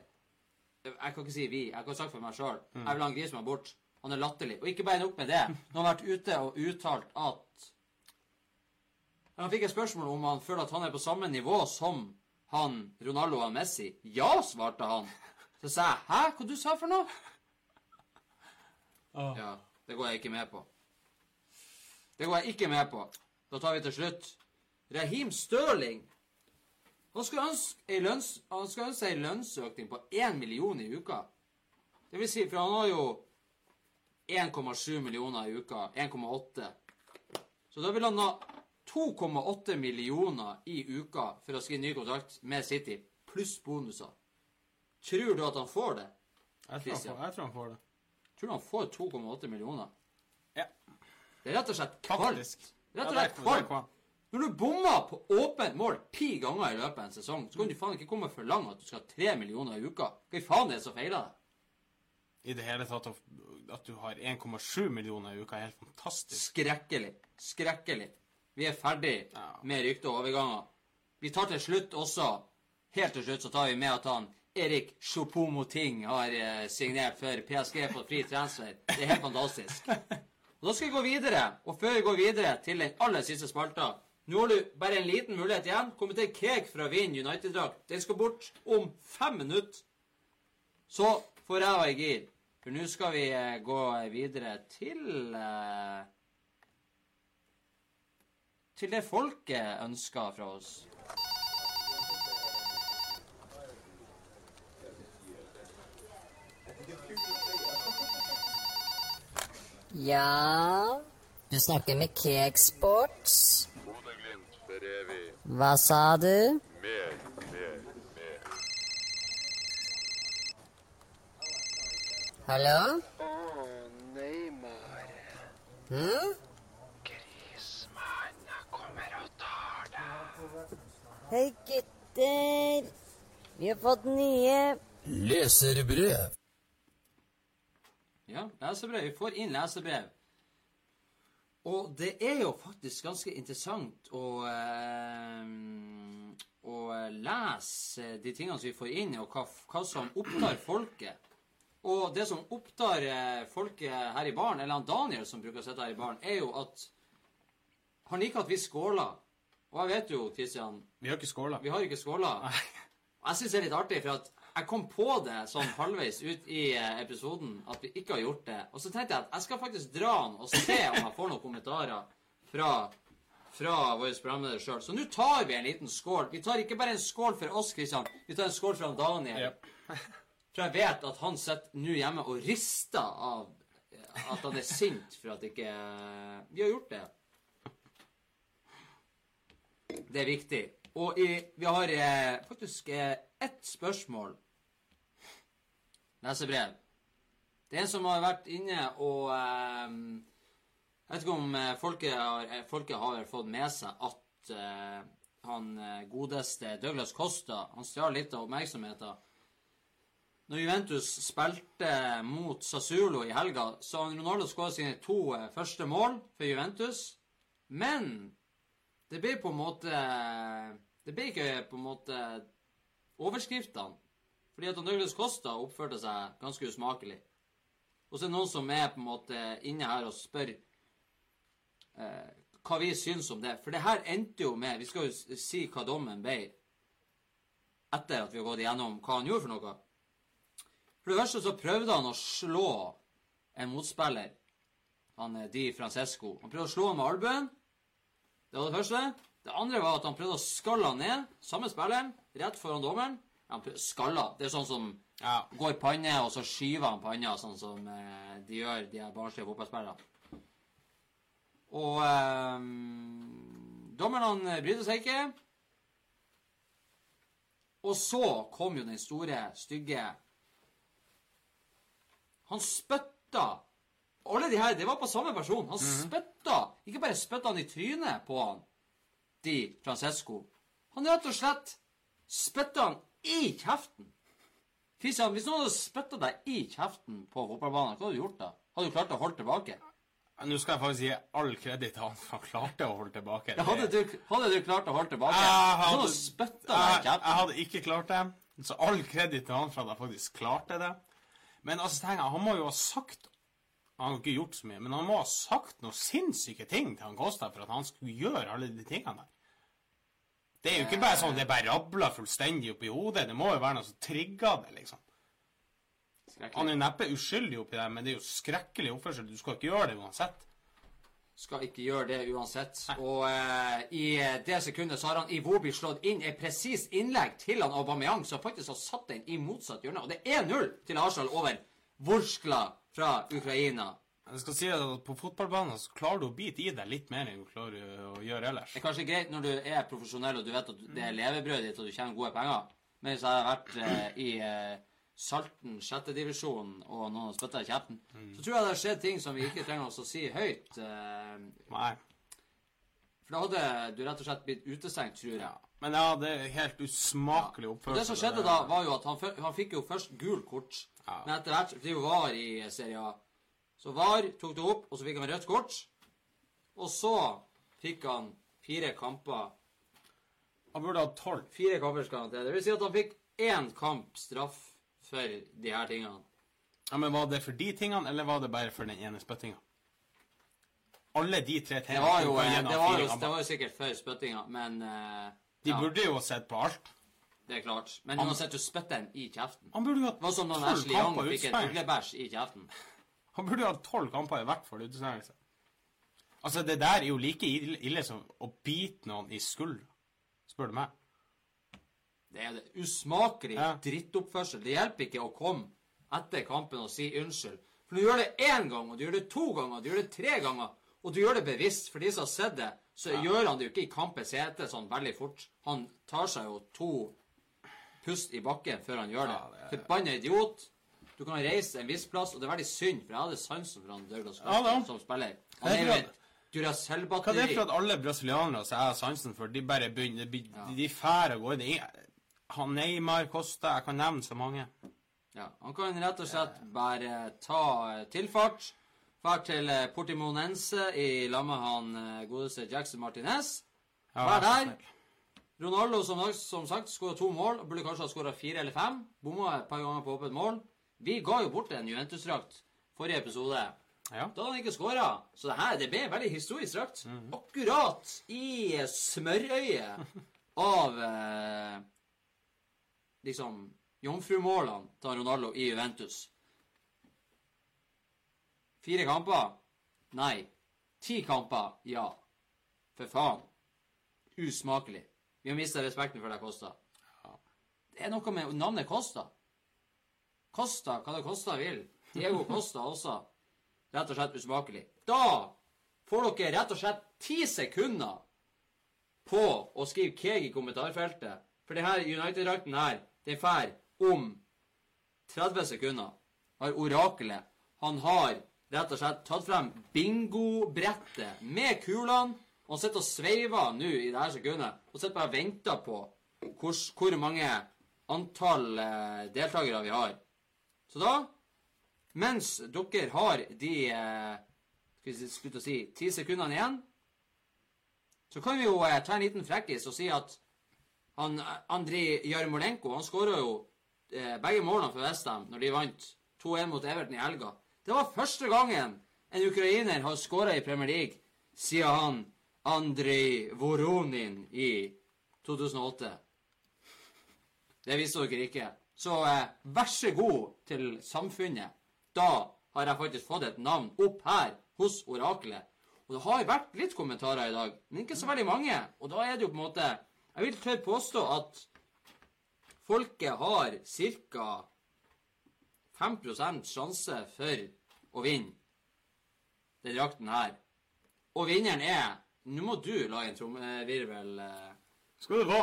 jeg kan ikke si vi. Jeg kan sagt for meg sjøl. Jeg vil ha han Grismannen bort. Han er latterlig. Og ikke bare nok med det. Nå har han vært ute og uttalt at Han fikk et spørsmål om han føler at han er på samme nivå som han Ronaldo og Messi. Ja, svarte han. Så sa jeg hæ, hva du sa for noe? Ja, det går jeg ikke med på. Det går jeg ikke med på. Da tar vi til slutt Raheem Stirling. Han skulle ønske ei lønns, ønske en lønnsøkning på 1 million i uka. Det vil si, for han har jo 1,7 millioner i uka. 1,8. Så da vil han ha 2,8 millioner i uka for å skrive ny kontrakt med City. pluss bonuser. Tror du at han får det? Jeg tror, han får, jeg tror han får det. Tror du han får 2,8 millioner? Ja, Det er rett og slett kvalmt. Rett og slett kvalmt. Når du bommer på åpent mål ti ganger i løpet av en sesong, så kan du faen ikke komme for langt at du skal ha tre millioner i uka. Hva i faen er det som feiler deg? I det hele tatt at- at du har 1,7 millioner i uka, er helt fantastisk. Skrekkelig. Skrekkelig. Vi er ferdig Ja. med rykte og overganger. Vi tar til slutt også Helt til slutt så tar vi med at han Erik Choupo-Moting har eh, signert for PSG på fri transfer. Det er helt fantastisk. Og Da skal vi gå videre, og før vi går videre til den aller siste spalta Nå har du bare en liten mulighet igjen. Kommer til Keg fra Vind United-drakt. Den skal bort om fem minutter. Så får jeg være i gir. For nå skal vi eh, gå videre til eh, Til det folket ønsker fra oss. Ja Du snakker med Cakesports. Hva sa du? Mer, mer, mer. Hallo? Å, Neymar. Hm? Hei, gutter. Vi har fått nye. Leserbrev. Ja, leserbrev. Vi får inn leserbrev. Og det er jo faktisk ganske interessant å, eh, å lese de tingene som vi får inn, og hva, hva som opptar folket. Og det som opptar eh, folket her i baren, eller han Daniel som bruker å sitte her i baren, er jo at han liker at vi skåler. Og jeg vet jo, Kristian, Vi har ikke skåla. vi har ikke skåla. Jeg syns det er litt artig, for at jeg kom på det sånn halvveis ut i eh, episoden at vi ikke har gjort det. Og så tenkte jeg at jeg skal faktisk dra den og se om jeg får noen kommentarer fra, fra vår programleder sjøl. Så nå tar vi en liten skål. Vi tar ikke bare en skål for oss, Kristian. Vi tar en skål for Daniel. Yep. For jeg vet at han sitter nå hjemme og rister av at han er sint for at ikke vi har gjort det. Det er viktig. Og i, vi har eh, faktisk eh, ett spørsmål. Lesebrev. Det er en som har vært inne og eh, Jeg vet ikke om eh, folket, har, eh, folket har fått med seg at eh, han godeste Douglas Costa han stjal litt av oppmerksomheten. Når Juventus spilte mot Sassuolo i helga, så har Ronaldo skåret sine to første mål for Juventus. Men det ble på en måte Det ble ikke på en måte overskriftene. Fordi at Douglas Costa oppførte seg ganske usmakelig. Og så er det noen som er på en måte inne her og spør eh, hva vi syns om det. For det her endte jo med Vi skal jo si hva dommen ble etter at vi har gått igjennom hva han gjorde for noe. For det første så prøvde han å slå en motspiller, han eh, Di Francesco. Han prøvde å slå ham med albuen. Det var det første. Det andre var at han prøvde å skalle han ned, samme spilleren, rett foran dommeren. Han prøvde, skalla. Det er sånn som Ja. går panne, og så skyver han panna, sånn som eh, de gjør, de barnslige fotballspillerne. Og eh, han eh, brydde seg ikke. Og så kom jo den store, stygge Han spytta Alle de her, det var på samme person. Han spytta. Ikke bare spytta han i trynet på han, Di Francesco. Han rett og slett spytta han i kjeften. Christian, hvis noen hadde spytta deg i kjeften på fotballbanen, hva hadde du gjort da? Hadde du klart å holde tilbake? Nå skal jeg faktisk gi all kreditt til han som klarte å holde tilbake. Ja, hadde, du, hadde du klart å holde tilbake? Jeg hadde, du hadde i jeg, jeg hadde ikke klart det. Så all kreditt til han for at jeg faktisk klarte det. Men altså, tenk, han må jo ha sagt Han har ikke gjort så mye, men han må ha sagt noen sinnssyke ting til han Kosta for at han skulle gjøre alle de tingene der. Det er jo ikke bare sånn det bare rabler fullstendig opp i hodet. Det må jo være noe som trigger det, liksom. Han er neppe uskyldig oppi det, men det er jo skrekkelig oppførsel. Du skal ikke gjøre det uansett. Skal ikke gjøre det uansett. Og eh, i det sekundet så har han Iwobi slått inn et presist innlegg til han Aubameyang, som faktisk har satt den i motsatt hjørne. Og det er 1-0 til Arsenal over Vorskla fra Ukraina. Jeg skal si at på fotballbanen så klarer du å bite i deg litt mer enn du klarer å gjøre ellers. Det er kanskje greit når du er profesjonell og du vet at det er levebrødet ditt og du tjener gode penger, Men hvis jeg hadde vært eh, i eh, Salten sjettedivisjon og noen har spytta i kjeften, så tror jeg det har skjedd ting som vi ikke trenger oss å si høyt. Eh, Nei. for da hadde du rett og slett blitt utestengt, tror jeg. Men ja, det er helt usmakelig Og oppførsel. det som skjedde da, var jo at han, han fikk jo først gul kort. Ja. Men etter hvert Det er jo VAR i Serie A. Så VAR tok det opp, og så fikk han rødt kort. Og så fikk han fire kamper Han burde ha tolv. Fire kampers karantene. Det vil si at han fikk én kamp straff for de her tingene. Ja, men Var det for de tingene, eller var det bare for den ene spyttinga? Alle de tre Det tingene var jo, tok han eh, det var jo, det var jo sikkert for spyttinga, men uh, De ja, burde jo sett på alt. Det er klart. Men uansett, du spytter den i kjeften. Han burde jo hatt ha tolv kamper i utestengelse. i. Han burde jo hatt tolv kamper i hvert fall utestengelse. Altså, det der er jo like ille, som å bite noen i skuldra, spør du meg. Det er det usmakelig Ja. drittoppførsel. Det hjelper ikke å komme etter kampen og si unnskyld. For du gjør det én gang, og du gjør det to ganger, og du gjør det tre ganger, og du gjør det bevisst. For de som har sett det, så gjør han det jo ikke i kampens hete sånn veldig fort. Han tar seg jo to pust i bakken før han gjør det. Forbanna idiot. Du kan reise en viss plass, og det er veldig synd, for jeg hadde sansen for han Douglas Ja, som spiller. Han er jo et Duracell-batteri. Hva er det for at alle brasilianere som jeg har sansen for, de bare begynner De, de, fær av gårde. Han Neymar, Costa Jeg kan nevne så mange. Ja, han kan rett og slett bare ta eh, tilfart. Fær til eh, Portimonense i lag med han eh, godeste Jackson Martinez. Ja, Vær der. Ronaldo, som, som sagt, skåra to mål. Burde kanskje ha skåra fire eller fem. Bomma et par ganger på åpent mål. Vi ga jo bort en Juventus-drakt forrige episode. Ja. Da hadde han ikke skåra. Så det her det ble veldig historisk drakt. Akkurat i smørøyet av eh, liksom jomfrumålene til Ronaldo i Juventus. Fire kamper? Nei. Ti kamper? Ja. For faen. Usmakelig. Vi har mista respekten for deg, Kosta. Ja. Det er noe med navnet Kosta. Kosta, hva det Kosta vil. Diego Kosta også. Rett og slett usmakelig. Da får dere rett og slett ti sekunder på å skrive Keg i kommentarfeltet. For det her United-drakten her, den fær om 30 sekunder. Har orakelet. Han har rett og slett tatt frem bingobrettet med kulene. Han sitter og sveiver nå i det her sekundet. Og sitter bare og venter på hvor, hvor mange antall eh, deltakere vi har. Så da, mens dere har de eh, skal vi slutte å si, ti sekundene igjen, så kan vi jo eh, ta en liten frekkis og si at han, eh, Andrij Jarmolenko han skåra jo eh, begge målene for Westham når de vant 2-1 mot Everton i helga. Det var første gangen en ukrainer har skåra i Premier League siden han Andrij Voronin i 2008. Det visste dere ikke. Så eh, vær så god til samfunnet. Da har jeg faktisk fått et navn opp her hos oraklet. Og det har vært litt kommentarer i dag, men ikke så veldig mange. Og da er det jo på en måte Jeg vil tørre påstå at folket har ca. 5% sjanse for å vinne den drakten her. Og vinneren er Nå må du lage en trommevirvel. eh. Skal du få.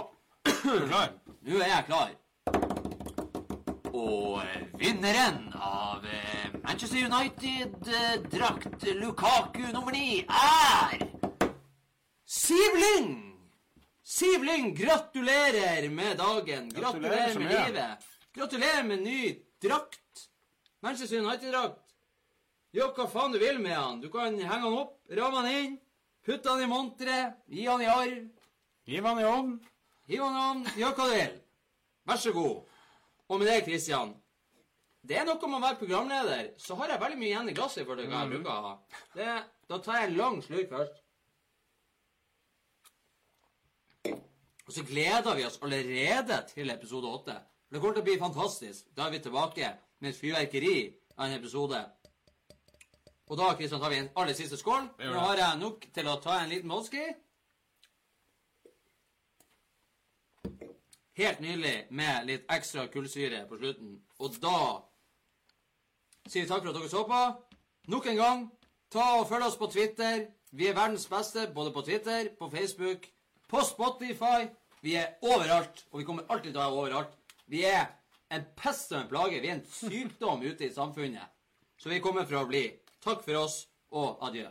Er du klar? Nå er jeg klar. Og eh, vinneren av eh, Manchester United-drakt Lukaku nummer ni er Siv Lyng! Siv Lyng, gratulerer med dagen. Gratulerer Gratulerer med livet. Gratulerer med ny drakt. Manchester United-drakt. Gjør hva faen du vil med han. Du kan henge han opp, ramme han inn, putte han i monteret, gi han i arv. Hiv han i ovn. Hiv han i ovn. gjør hva du vil. Vær så god. Og med det, Kristian Det er noe med å være programleder. Så har jeg veldig mye igjen i glasset i det hva jeg bruker å ha. Det, da tar jeg en lang slurk først. Og så gleder vi oss allerede til episode åtte. For det kommer til å bli fantastisk. Da er vi tilbake med et fyrverkeri av en episode. Og da Kristian, tar vi en aller siste skål. Nå har jeg nok til å ta en liten Molsky. Helt nydelig med litt ekstra kullsyre på slutten. Og da sier vi takk for at dere så på. Nok en gang, ta og følg oss på Twitter. Vi er verdens beste både på Twitter, på Facebook, på Spotify. Vi er overalt, og vi kommer alltid til å være overalt. Vi er en pest og en plage. Vi er en sykdom ute i samfunnet. Så vi kommer fra å bli. Takk for oss, og adjø.